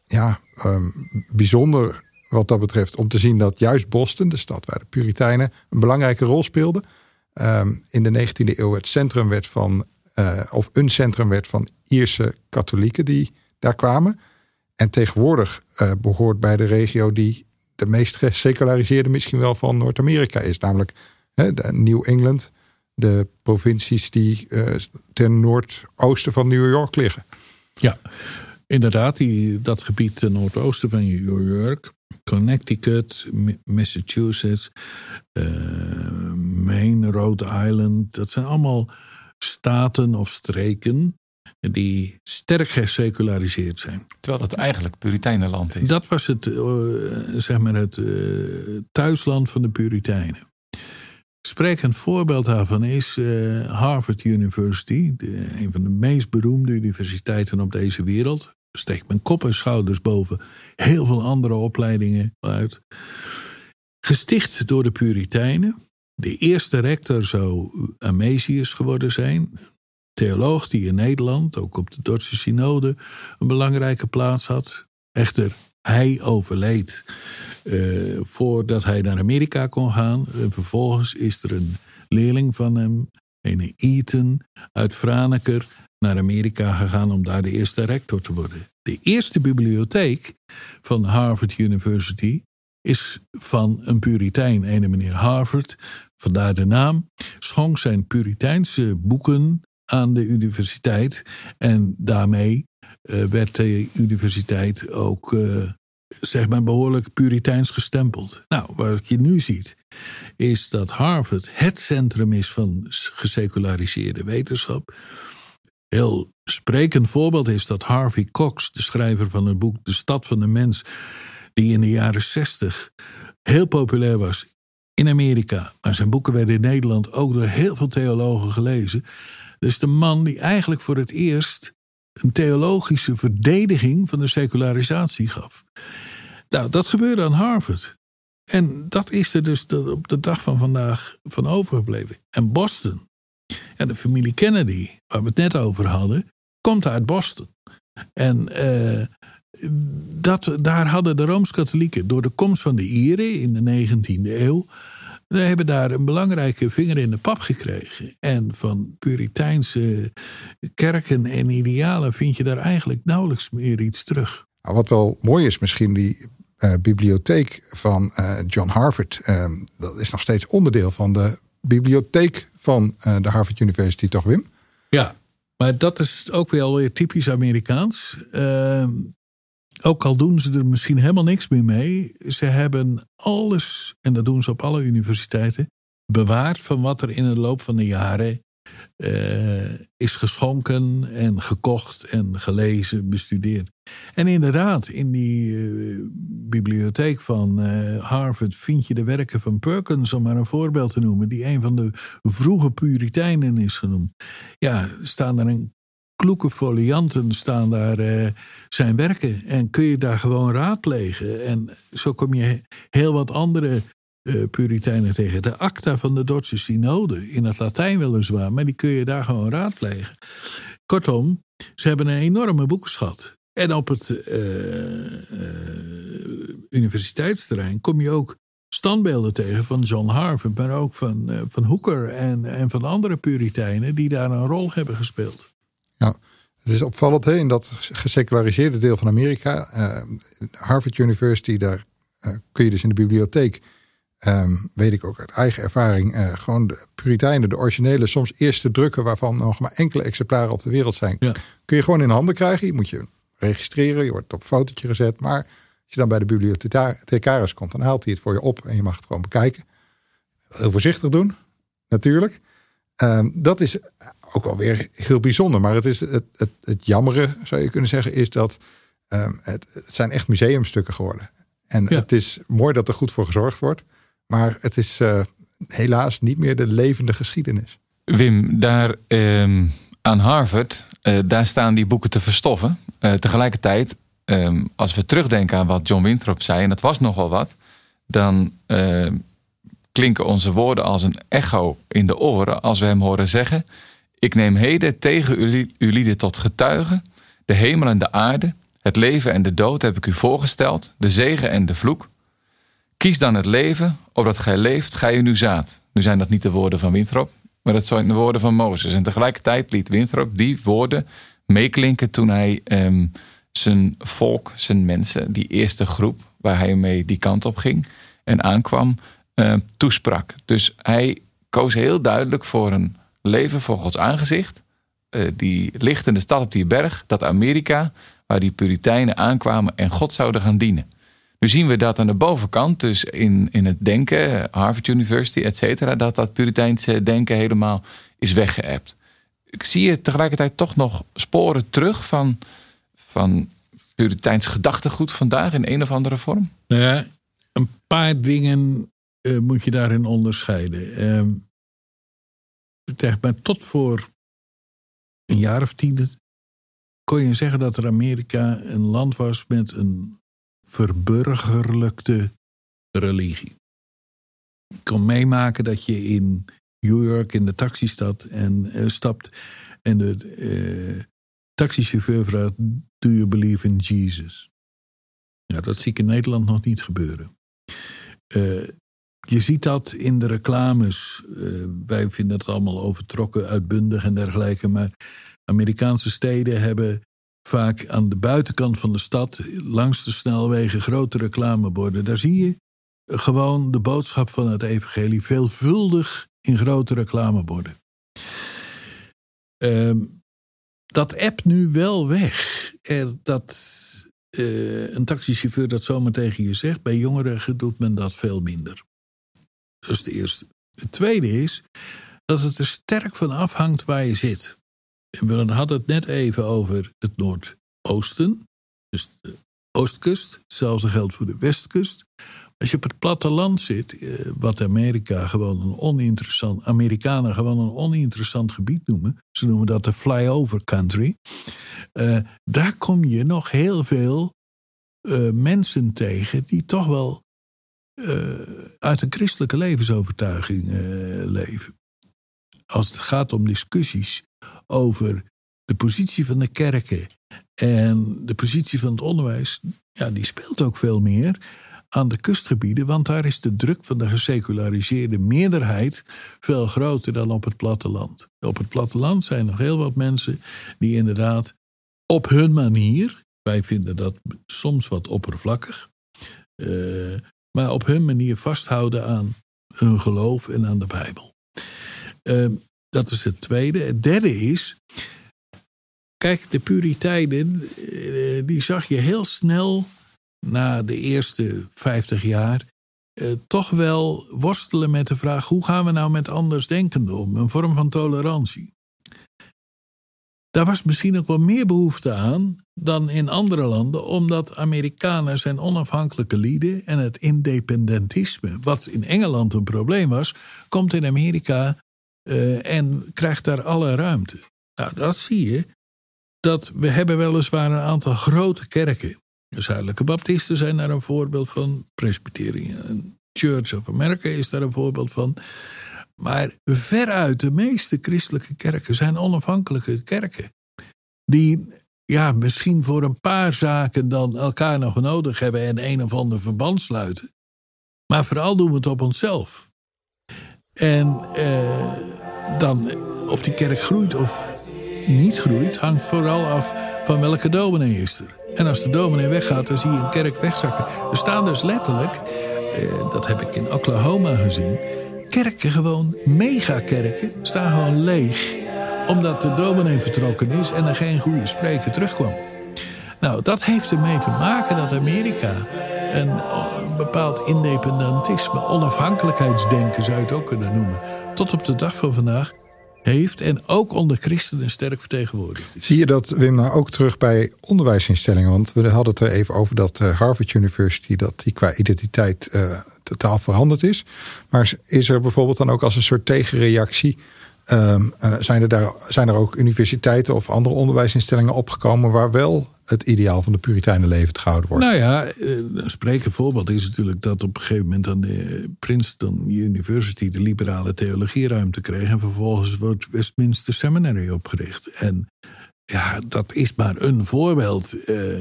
B: ja, ehm, bijzonder wat dat betreft om te zien dat juist Boston, de stad waar de Puritijnen een belangrijke rol speelden, in de 19e eeuw het centrum werd van, uh, of een centrum werd van Ierse katholieken die daar kwamen. En tegenwoordig behoort bij de regio die de meest geseculariseerde misschien wel van Noord-Amerika is. Namelijk New England, de provincies die uh, ten noordoosten van New York liggen.
D: Ja, inderdaad, die, dat gebied ten noordoosten van New York, Connecticut, Massachusetts, uh, Maine, Rhode Island, dat zijn allemaal staten of streken die sterk geseculariseerd zijn.
C: Terwijl dat eigenlijk Puritijnenland is.
D: Dat was het, uh, zeg maar het uh, thuisland van de Puritijnen. Sprekend voorbeeld daarvan is uh, Harvard University, de, een van de meest beroemde universiteiten op deze wereld. Steekt mijn kop en schouders boven heel veel andere opleidingen uit. Gesticht door de Puritijnen. De eerste rector zou Amesius geworden zijn. Theoloog die in Nederland, ook op de Duitse synode, een belangrijke plaats had. Echter, hij overleed uh, voordat hij naar Amerika kon gaan. En vervolgens is er een leerling van hem, een Eaton uit Franeker, naar Amerika gegaan om daar de eerste rector te worden. De eerste bibliotheek van Harvard University is van een Puritein, een meneer Harvard, vandaar de naam, schonk zijn Puriteinse boeken aan de universiteit. En daarmee uh, werd de universiteit ook uh, zeg maar behoorlijk puriteins gestempeld. Nou, wat je nu ziet, is dat Harvard het centrum is van geseculariseerde wetenschap. Heel sprekend voorbeeld is dat Harvey Cox, de schrijver van het boek De Stad van de Mens, die in de jaren 60 heel populair was in Amerika, maar zijn boeken werden in Nederland ook door heel veel theologen gelezen. Dus de man die eigenlijk voor het eerst een theologische verdediging van de secularisatie gaf. Nou, dat gebeurde aan Harvard. En dat is er dus op de dag van vandaag van overgebleven. En Boston, en de familie Kennedy, waar we het net over hadden, komt uit Boston. En uh, dat, daar hadden de Rooms-Katholieken door de komst van de Ieren in de 19e eeuw. We hebben daar een belangrijke vinger in de pap gekregen. En van Puriteinse kerken en idealen vind je daar eigenlijk nauwelijks meer iets terug.
B: Nou, wat wel mooi is, misschien die uh, bibliotheek van uh, John Harvard. Uh, dat is nog steeds onderdeel van de bibliotheek van de Harvard University, toch Wim?
D: Ja, maar dat is ook weer typisch Amerikaans. Ook al doen ze er misschien helemaal niks meer mee, ze hebben alles, en dat doen ze op alle universiteiten, bewaard van wat er in de loop van de jaren uh, is geschonken en gekocht en gelezen, bestudeerd. En inderdaad, in die uh, bibliotheek van uh, Harvard vind je de werken van Perkins, om maar een voorbeeld te noemen, die een van de vroege Puritijnen is genoemd. Ja, staan daar een kloeke folianten staan daar uh, zijn werken. En kun je daar gewoon raadplegen. En zo kom je heel wat andere uh, Puritijnen tegen. De acta van de Duitse synode, in het Latijn weliswaar, maar die kun je daar gewoon raadplegen. Kortom, ze hebben een enorme boekenschat. En op het uh, universiteitsterrein kom je ook standbeelden tegen van John Harvard, maar ook van, van Hooker en, en van andere Puritijnen die daar een rol hebben gespeeld.
B: Ja, het is opvallend hè, in dat geseculariseerde deel van Amerika. Uh, Harvard University, daar uh, kun je dus in de bibliotheek, um, weet ik ook uit eigen ervaring, uh, gewoon de Puritijnen, de originele, soms eerste drukken waarvan nog maar enkele exemplaren op de wereld zijn, ja. kun je gewoon in handen krijgen. Je moet je registreren, je wordt op een fotootje gezet. Maar als je dan bij de bibliothecaris komt, dan haalt hij het voor je op en je mag het gewoon bekijken. Heel voorzichtig doen, natuurlijk. Um, dat is ook alweer heel bijzonder. Maar het, is het, het, het jammere, zou je kunnen zeggen, is dat um, het, het zijn echt museumstukken geworden. En ja. het is mooi dat er goed voor gezorgd wordt. Maar het is uh, helaas niet meer de levende geschiedenis.
C: Wim, daar um, aan Harvard, uh, daar staan die boeken te verstoffen. Uh, tegelijkertijd, um, als we terugdenken aan wat John Winthrop zei, en dat was nogal wat, dan klinken onze woorden als een echo in de oren als we hem horen zeggen: Ik neem heden tegen uw lieden tot getuigen, de hemel en de aarde, het leven en de dood heb ik u voorgesteld, de zegen en de vloek. Kies dan het leven, opdat gij leeft, gij u nu zaad. Nu zijn dat niet de woorden van Winthrop, maar dat zijn de woorden van Mozes. En tegelijkertijd liet Winthrop die woorden meeklinken toen hij um, zijn volk, zijn mensen, die eerste groep waar hij mee die kant op ging en aankwam, uh, toesprak. Dus hij koos heel duidelijk voor een leven voor Gods aangezicht. Uh, die in de stad op die berg, dat Amerika, waar die Puritijnen aankwamen en God zouden gaan dienen. Nu zien we dat aan de bovenkant, dus in, in het denken, Harvard University, et cetera, dat dat Puriteinse denken helemaal is weggeëpt. ik zie je tegelijkertijd toch nog sporen terug van, van Puriteins gedachtegoed vandaag in een of andere vorm?
D: Nou ja, een paar dingen uh, moet je daarin onderscheiden. Uh, maar tot voor een jaar of tien kon je zeggen dat er Amerika een land was met een verburgerlijkte religie. Je kon meemaken dat je in New York in de taxistad en, uh, stapt en de uh, taxichauffeur vraagt: Do you believe in Jesus? Ja, dat zie ik in Nederland nog niet gebeuren. Uh, je ziet dat in de reclames. wij vinden het allemaal overtrokken, uitbundig en dergelijke. Maar Amerikaanse steden hebben vaak aan de buitenkant van de stad, langs de snelwegen, grote reclameborden. Daar zie je gewoon de boodschap van het evangelie veelvuldig in grote reclameborden. Uh, dat app nu wel weg. Er, dat uh, een taxichauffeur dat zomaar tegen je zegt. Bij jongeren doet men dat veel minder. Dat is de eerste. Het tweede is dat het er sterk van afhangt waar je zit. We hadden het net even over het Noordoosten, dus de Oostkust. Hetzelfde geldt voor de Westkust. Als je op het platteland zit, eh, wat Amerika gewoon een oninteressant, Amerikanen gewoon een oninteressant gebied noemen, ze noemen dat de flyover country, uh, daar kom je nog heel veel uh, mensen tegen die toch wel uit een christelijke levensovertuiging leven. Als het gaat om discussies over de positie van de kerken en de positie van het onderwijs, ja, die speelt ook veel meer aan de kustgebieden, want daar is de druk van de geseculariseerde meerderheid veel groter dan op het platteland. Op het platteland zijn nog heel wat mensen die inderdaad op hun manier, wij vinden dat soms wat oppervlakkig, uh, maar op hun manier vasthouden aan hun geloof en aan de Bijbel. Uh, dat is het tweede. Het derde is. Kijk, de Puritijnen, eh, die zag je heel snel na de eerste 50 jaar. Eh, toch wel worstelen met de vraag: hoe gaan we nou met andersdenkenden om? Een vorm van tolerantie. Daar was misschien ook wel meer behoefte aan dan in andere landen, omdat Amerikanen zijn onafhankelijke lieden en het independentisme, wat in Engeland een probleem was, komt in Amerika uh, en krijgt daar alle ruimte. Nou, dat zie je. Dat we hebben weliswaar een aantal grote kerken. De Zuidelijke Baptisten zijn daar een voorbeeld van. Presbyterian Church of America is daar een voorbeeld van. Maar veruit de meeste christelijke kerken zijn onafhankelijke kerken. Die ja, misschien voor een paar zaken dan elkaar nog nodig hebben en een of ander verband sluiten. Maar vooral doen we het op onszelf. En eh, dan, of die kerk groeit of niet groeit, hangt vooral af van welke dominee is er. En als de dominee weggaat, dan zie je een kerk wegzakken. Er staan dus letterlijk, eh, dat heb ik in Oklahoma gezien, kerken gewoon, megakerken, staan gewoon leeg. Omdat de dominee vertrokken is en er geen goede spreker terugkwam. Nou, dat heeft ermee te maken dat Amerika een, een bepaald independentisme, onafhankelijkheidsdenken zou je het ook kunnen noemen, tot op de dag van vandaag heeft en ook onder christenen sterk vertegenwoordigd is.
B: Zie je dat, Wim, nou ook terug bij onderwijsinstellingen? Want we hadden het er even over dat eh, Harvard University, dat die qua identiteit uh, totaal veranderd is. Maar is er bijvoorbeeld dan ook als een soort tegenreactie Um, zijn, er daar, zijn er ook universiteiten of andere onderwijsinstellingen opgekomen waar wel het ideaal van de Puritijnen levend gehouden wordt?
D: Nou ja, eh, een sprekend voorbeeld is natuurlijk dat op een gegeven moment aan de Princeton University de liberale theologieruimte kreeg. En vervolgens wordt Westminster Seminary opgericht. En ja, dat is maar een voorbeeld. Uh,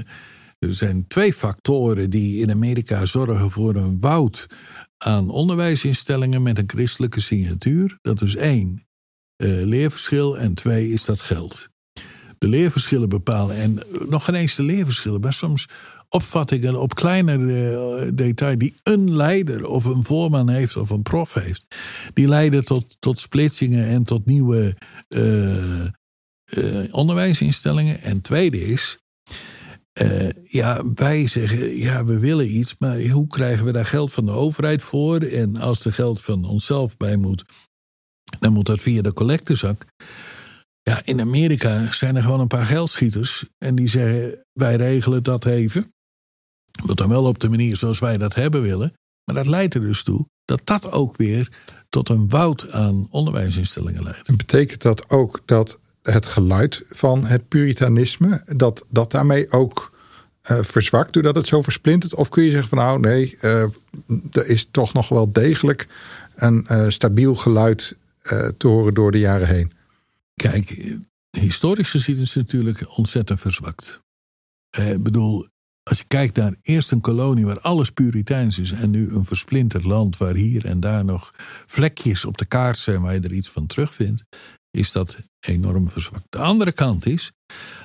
D: er zijn twee factoren die in Amerika zorgen voor een woud aan onderwijsinstellingen met een christelijke signatuur. Dat is één, uh, leerverschil en twee is dat geld. De leerverschillen bepalen en nog geen eens de leerverschillen, maar soms opvattingen op kleinere uh, detail die een leider of een voorman heeft of een prof heeft, die leiden tot, tot splitsingen en tot nieuwe uh, onderwijsinstellingen. En tweede is, ja, wij zeggen, ja, we willen iets, maar hoe krijgen we daar geld van de overheid voor? En als er geld van onszelf bij moet, dan moet dat via de collectezak. Ja, in Amerika zijn er gewoon een paar geldschieters. En die zeggen, wij regelen dat even. Wat dan wel op de manier zoals wij dat hebben willen. Maar dat leidt er dus toe dat dat ook weer tot een woud aan onderwijsinstellingen leidt.
B: En betekent dat ook dat het geluid van het puritanisme, dat dat daarmee ook uh, verzwakt doordat het zo versplintert? Of kun je zeggen van nou nee, uh, er is toch nog wel degelijk een uh, stabiel geluid te horen door de jaren heen?
D: Kijk, historisch gezien is het natuurlijk ontzettend verzwakt. Ik bedoel, als je kijkt naar eerst een kolonie waar alles puriteins is en nu een versplinterd land waar hier en daar nog vlekjes op de kaart zijn waar je er iets van terugvindt, is dat enorm verzwakt. De andere kant is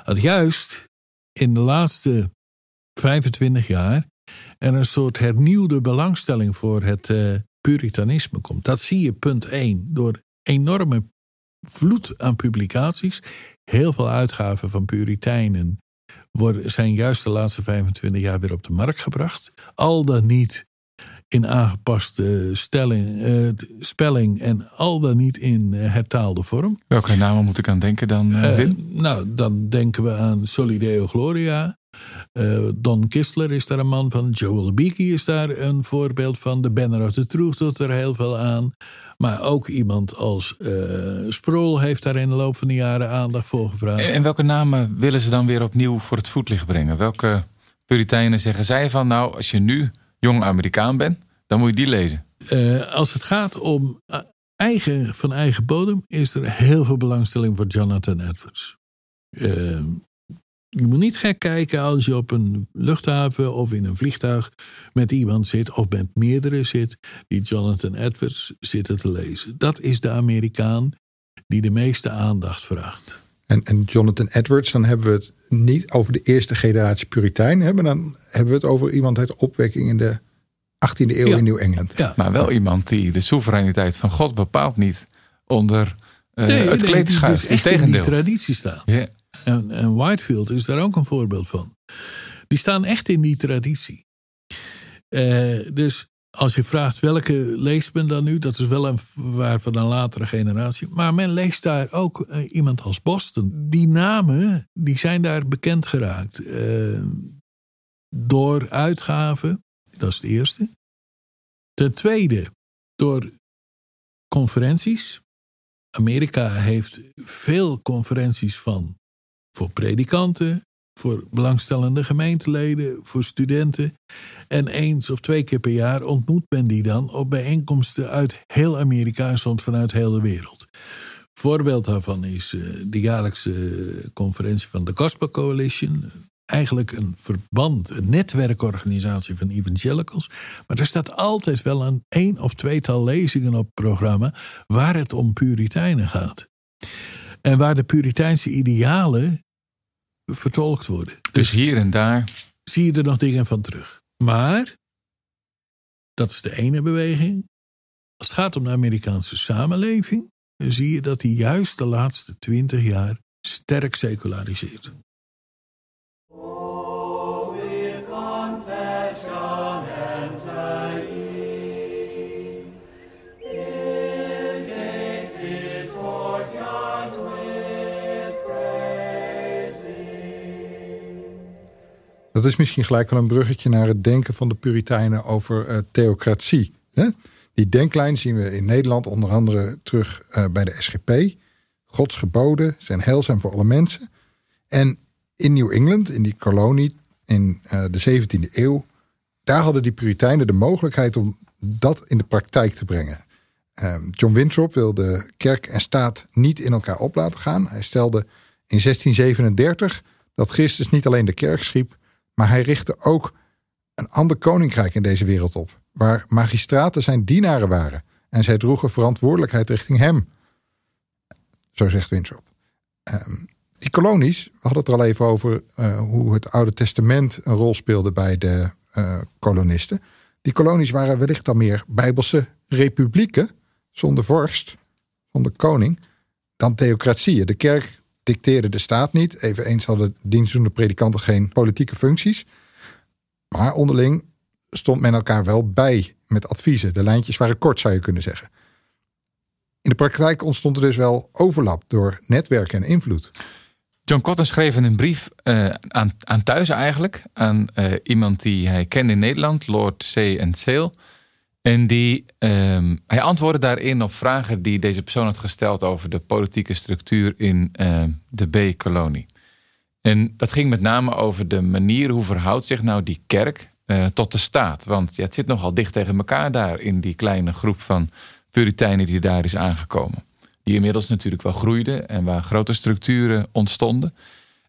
D: dat juist in de laatste 25 jaar er een soort hernieuwde belangstelling voor het uh, puritanisme komt. Dat zie je punt 1 door enorme vloed aan publicaties, heel veel uitgaven van puriteinen worden, zijn juist de laatste 25 jaar weer op de markt gebracht. Al dan niet in aangepaste stelling, uh, spelling en al dan niet in uh, hertaalde vorm.
C: Welke namen moet ik aan denken dan, uh,
D: nou, dan denken we aan Solideo Gloria. Don Kistler is daar een man van. Joel Beakey is daar een voorbeeld van. De Banner of the Truth doet er heel veel aan. Maar ook iemand als uh, Sproul heeft daar in de loop van de jaren aandacht voor gevraagd.
C: En welke namen willen ze dan weer opnieuw voor het voetlicht brengen? Welke Puritijnen zeggen zij van nou, als je nu jong Amerikaan bent, dan moet je die lezen?
D: Uh, als het gaat om eh, eigen, van eigen bodem, is er heel veel belangstelling voor Jonathan Edwards. Uh, je moet niet gek kijken als je op een luchthaven of in een vliegtuig met iemand zit of met meerdere zit die Jonathan Edwards zitten te lezen. Dat is de Amerikaan die de meeste aandacht vraagt.
B: En, en Jonathan Edwards, dan hebben we het niet over de eerste generatie Puritein, hebben, dan hebben we het over iemand uit opwekking in de 18e eeuw in Nieuw-Engeland.
C: Ja. Maar wel iemand die de soevereiniteit van God bepaalt niet onder uh, nee, het kleed schuift.
D: Die, die in die traditie staat. Ja. En, Whitefield is daar ook een voorbeeld van. Die staan echt in die traditie. Uh, dus als je vraagt welke leest men dan nu, dat is wel een waar van een latere generatie. Maar men leest daar ook uh, iemand als Boston. Die namen die zijn daar bekend geraakt. Uh, door uitgaven, dat is het eerste. Ten tweede, door conferenties. Amerika heeft veel conferenties van voor predikanten, voor belangstellende gemeenteleden, voor studenten. En eens of twee keer per jaar ontmoet men die dan op bijeenkomsten uit heel Amerika en soms vanuit heel de wereld. Voorbeeld daarvan is eh, de jaarlijkse conferentie van de Gospel Coalition. Eigenlijk een verband, een netwerkorganisatie van evangelicals. Maar er staat altijd wel een één of tweetal lezingen op het programma waar het om Puritijnen gaat. En waar de Puriteinse idealen vertolkt worden.
C: Dus, dus hier en daar.
D: Zie je er nog dingen van terug. Maar, dat is de ene beweging. Als het gaat om de Amerikaanse samenleving, dan zie je dat die juist de laatste twintig jaar sterk seculariseert.
B: Dat is misschien gelijk wel een bruggetje naar het denken van de Puritijnen over uh, theocratie. Hè? Die denklijn zien we in Nederland onder andere terug uh, bij de SGP. Gods geboden zijn heilzaam voor alle mensen. En in New England, in die kolonie in uh, de 17e eeuw, daar hadden die Puritijnen de mogelijkheid om dat in de praktijk te brengen. Um, John Winthrop wilde kerk en staat niet in elkaar op laten gaan. Hij stelde in 1637 dat Christus niet alleen de kerk schiep, maar hij richtte ook een ander koninkrijk in deze wereld op, waar magistraten zijn dienaren waren en zij droegen verantwoordelijkheid richting hem. Zo zegt Winthrop. Um, die kolonies, we hadden het er al even over uh, hoe het Oude Testament een rol speelde bij de uh, kolonisten. Die kolonies waren wellicht dan meer bijbelse republieken, zonder vorst, zonder koning, dan theocratieën. De kerk dicteerde de staat niet. Eveneens hadden dienstdoende predikanten geen politieke functies. Maar onderling stond men elkaar wel bij met adviezen. De lijntjes waren kort, zou je kunnen zeggen. In de praktijk ontstond er dus wel overlap door netwerken en invloed.
C: John Cotton schreef een brief uh, aan, aan thuis eigenlijk. Aan uh, iemand die hij kende in Nederland, Lord C. en Sale. En die, um, hij antwoordde daarin op vragen die deze persoon had gesteld over de politieke structuur in uh, de B-kolonie. En dat ging met name over de manier hoe verhoudt zich nou die kerk tot de staat. Want ja, het zit nogal dicht tegen elkaar daar in die kleine groep van Puritijnen die daar is aangekomen. Die inmiddels natuurlijk wel groeide en waar grote structuren ontstonden.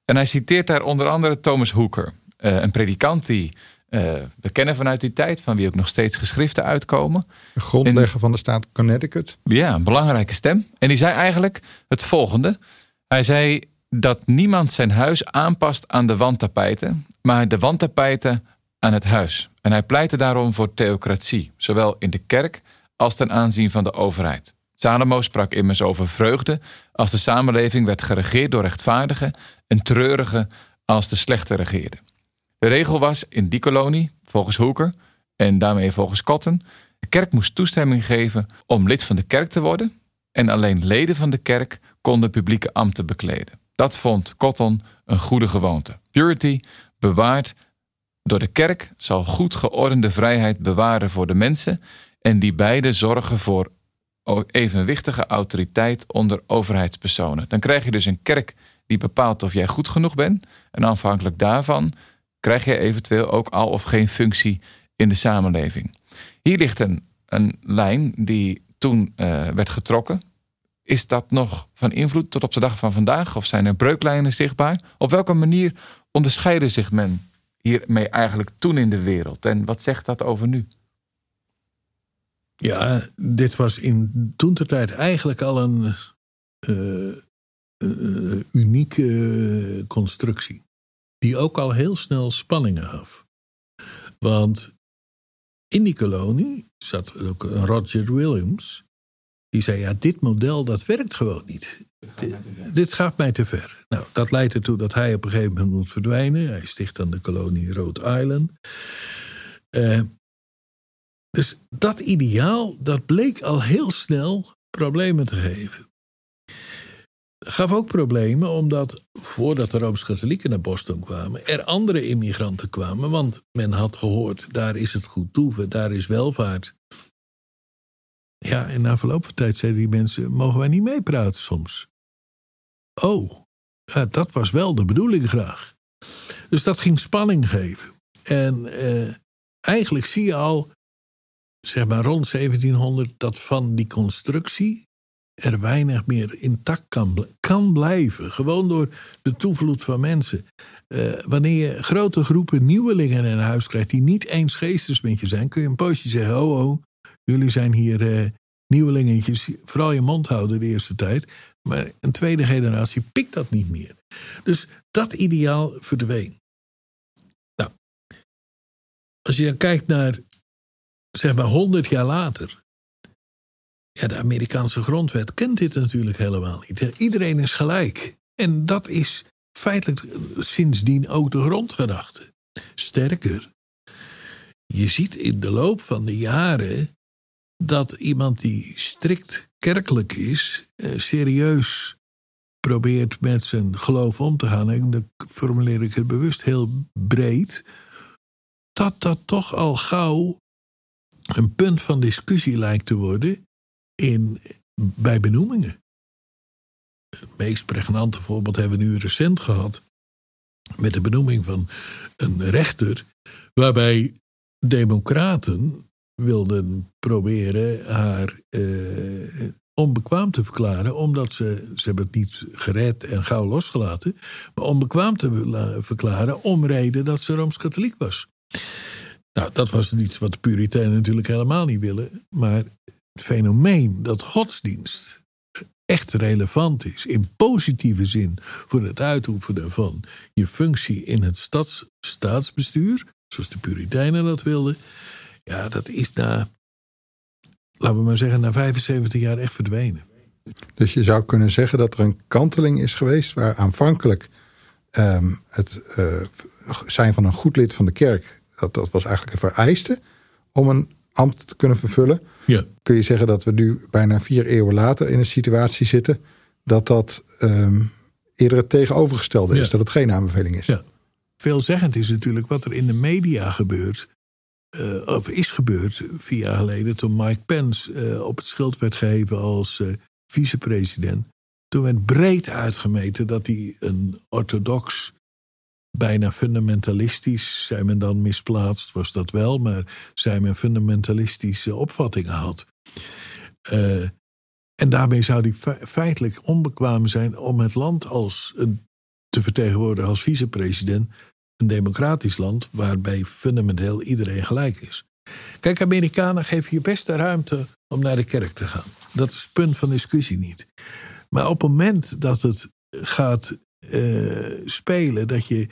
C: En hij citeert daar onder andere Thomas Hooker, een predikant die uh, we kennen vanuit die tijd, van wie ook nog steeds geschriften uitkomen.
B: De grondlegger van de staat Connecticut.
C: Ja, een belangrijke stem. En die zei eigenlijk het volgende. Hij zei dat niemand zijn huis aanpast aan de wandtapijten, maar de wandtapijten aan het huis. En hij pleitte daarom voor theocratie, zowel in de kerk als ten aanzien van de overheid. Salomo sprak immers over vreugde als de samenleving werd geregeerd door rechtvaardigen en treurige als de slechte regeerden. De regel was in die kolonie, volgens Hooker en daarmee volgens Cotton, de kerk moest toestemming geven om lid van de kerk te worden en alleen leden van de kerk konden publieke ambten bekleden. Dat vond Cotton een goede gewoonte. Purity, bewaard door de kerk, zal goed geordende vrijheid bewaren voor de mensen en die beide zorgen voor evenwichtige autoriteit onder overheidspersonen. Dan krijg je dus een kerk die bepaalt of jij goed genoeg bent en afhankelijk daarvan krijg je eventueel ook al of geen functie in de samenleving. Hier ligt een, een lijn die toen uh, werd getrokken. Is dat nog van invloed tot op de dag van vandaag? Of zijn er breuklijnen zichtbaar? Op welke manier onderscheiden zich men hiermee eigenlijk toen in de wereld? En wat zegt dat over nu?
D: Ja, dit was in toen tijd eigenlijk al een uh, unieke constructie die ook al heel snel spanningen gaf. Want in die kolonie zat ook Roger Williams. Die zei, ja, dit model dat werkt gewoon niet. Dit, gaat mij te ver. Nou, dat leidt ertoe dat hij op een gegeven moment moet verdwijnen. Hij sticht dan de kolonie Rhode Island. Uh, dus dat ideaal, dat bleek al heel snel problemen te geven gaf ook problemen, omdat voordat de Rooms-Katholieken naar Boston kwamen, er andere immigranten kwamen. Want men had gehoord, daar is het goed toeven, daar is welvaart. Ja, en na verloop van tijd zeiden die mensen, mogen wij niet meepraten soms? Oh, dat was wel de bedoeling graag. Dus dat ging spanning geven. En eh, eigenlijk zie je al, zeg maar rond 1700, dat van die constructie er weinig meer intact kan, kan blijven. Gewoon door de toevloed van mensen. Uh, wanneer je grote groepen nieuwelingen in huis krijgt die niet eens geesters met je zijn, kun je een poosje zeggen: Oh, oh, jullie zijn hier uh, nieuwelingetjes. Vooral je mond houden de eerste tijd. Maar een tweede generatie pikt dat niet meer. Dus dat ideaal verdween. Nou, als je dan kijkt naar, zeg maar, 100 jaar later ja, de Amerikaanse grondwet kent dit natuurlijk helemaal niet. Iedereen is gelijk. En dat is feitelijk sindsdien ook de grondgedachte. Sterker, je ziet in de loop van de jaren dat iemand die strikt kerkelijk is, eh, serieus probeert met zijn geloof om te gaan, en dan formuleer ik het bewust heel breed, dat dat toch al gauw een punt van discussie lijkt te worden in, bij benoemingen. Het meest pregnante voorbeeld hebben we nu recent gehad. Met de benoeming van een rechter. Waarbij democraten wilden proberen haar eh, onbekwaam te verklaren. Omdat ze, ze hebben het niet gered en gauw losgelaten. Maar onbekwaam te verklaren om reden dat ze Rooms-Katholiek was. Nou, dat was iets wat de Puritijnen natuurlijk helemaal niet willen. Maar het fenomeen dat godsdienst echt relevant is, in positieve zin, voor het uitoefenen van je functie in het stads, staatsbestuur, zoals de Puritijnen dat wilden, ja, dat is na, laten we maar zeggen, na 75 jaar echt verdwenen.
B: Dus je zou kunnen zeggen dat er een kanteling is geweest waar aanvankelijk um, het uh, zijn van een goed lid van de kerk, dat, dat was eigenlijk een vereiste om een ambt te kunnen vervullen.
D: Ja.
B: Kun je zeggen dat we nu bijna vier eeuwen later in een situatie zitten dat dat um, eerder het tegenovergestelde is, dat het geen aanbeveling is.
D: Ja. Veelzeggend is natuurlijk wat er in de media gebeurt. Uh, of is gebeurd vier jaar geleden toen Mike Pence uh, op het schild werd geheven als uh, vicepresident. Toen werd breed uitgemeten dat hij een orthodox, bijna fundamentalistisch, zei men dan misplaatst, was dat wel, maar zei men fundamentalistische opvattingen had. en daarmee zou hij feitelijk onbekwaam zijn om het land als te vertegenwoordigen als vicepresident een democratisch land waarbij fundamenteel iedereen gelijk is. Kijk, Amerikanen geven je best de ruimte om naar de kerk te gaan. Dat is het punt van discussie niet. Maar op het moment dat het gaat spelen, dat je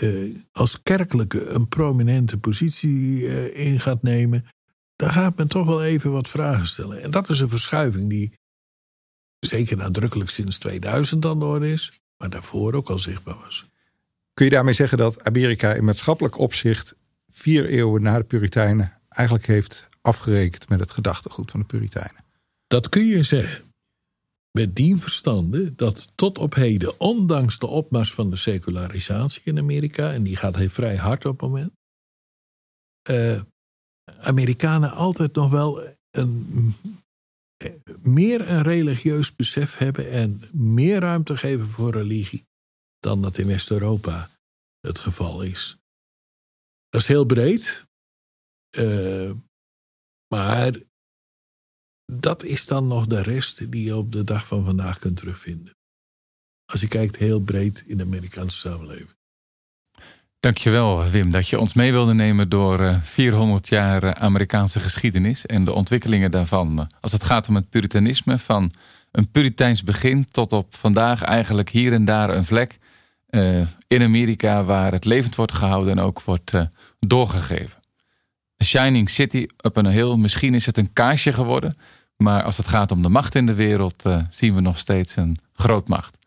D: uh, als kerkelijke een prominente positie uh, in gaat nemen, dan gaat men toch wel even wat vragen stellen. En dat is een verschuiving die zeker nadrukkelijk sinds 2000 aan de orde is, maar daarvoor ook al zichtbaar was.
B: Kun je daarmee zeggen dat Amerika in maatschappelijk opzicht vier eeuwen na de Puritijnen eigenlijk heeft afgerekend met het gedachtegoed van de Puritijnen?
D: Dat kun je zeggen. Met die verstande dat tot op heden, ondanks de opmars van de secularisatie in Amerika, en die gaat heel vrij hard op het moment, uh, Amerikanen altijd nog wel een, meer een religieus besef hebben en meer ruimte geven voor religie dan dat in West-Europa het geval is. Dat is heel breed. Uh, maar dat is dan nog de rest die je op de dag van vandaag kunt terugvinden. Als je kijkt heel breed in de Amerikaanse samenleving.
C: Dankjewel Wim dat je ons mee wilde nemen door 400 jaar Amerikaanse geschiedenis en de ontwikkelingen daarvan. Als het gaat om het puritanisme van een puriteins begin tot op vandaag eigenlijk hier en daar een vlek uh, in Amerika waar het levend wordt gehouden en ook wordt doorgegeven. A Shining City op een heel, misschien is het een kaarsje geworden, maar als het gaat om de macht in de wereld uh, zien we nog steeds een grootmacht.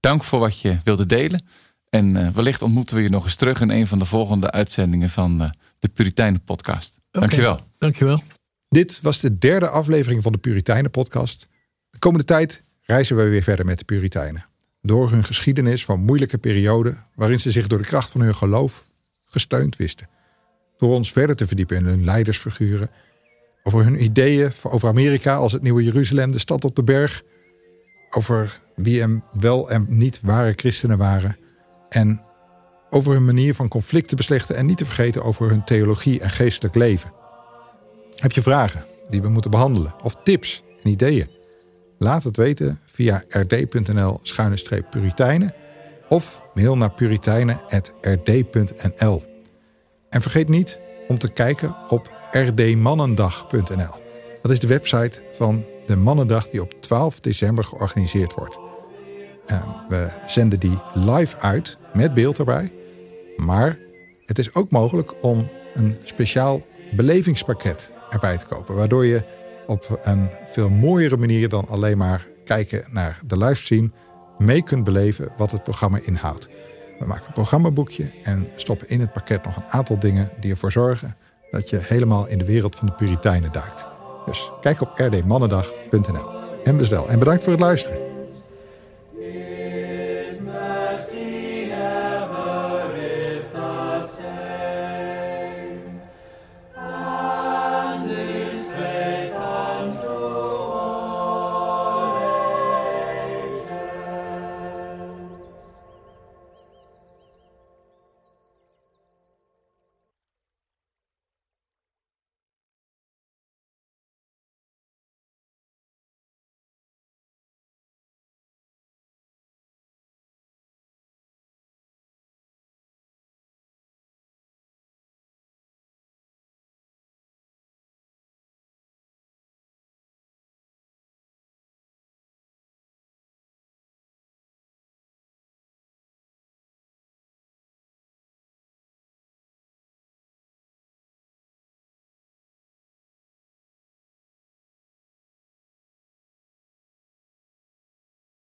C: Dank voor wat je wilde delen en wellicht ontmoeten we je nog eens terug in een van de volgende uitzendingen van de Puritijnen podcast. Okay, Dankjewel.
D: Dankjewel.
B: Dit was de derde aflevering van de Puritijnen podcast. De komende tijd reizen we weer verder met de Puritijnen door hun geschiedenis van moeilijke perioden waarin ze zich door de kracht van hun geloof gesteund wisten. Door ons verder te verdiepen in hun leidersfiguren, over hun ideeën over Amerika als het nieuwe Jeruzalem, de stad op de berg, over wie hem wel en niet ware christenen waren en over hun manier van conflicten beslechten en niet te vergeten over hun theologie en geestelijk leven. Heb je vragen die we moeten behandelen of tips en ideeën? Laat het weten via rd.nl-puritijnen of mail naar puritijnen.rd.nl. En vergeet niet om te kijken op rdmannendag.nl. Dat is de website van de Mannendag die op 12 december georganiseerd wordt. we zenden die live uit met beeld erbij. Maar het is ook mogelijk om een speciaal belevingspakket erbij te kopen. Waardoor je op een veel mooiere manier dan alleen maar kijken naar de livestream mee kunt beleven wat het programma inhoudt. We maken een programmaboekje en stoppen in het pakket nog een aantal dingen die ervoor zorgen dat je helemaal in de wereld van de Puritijnen duikt. Dus kijk op rdmannendag.nl en bestel. En bedankt voor het luisteren.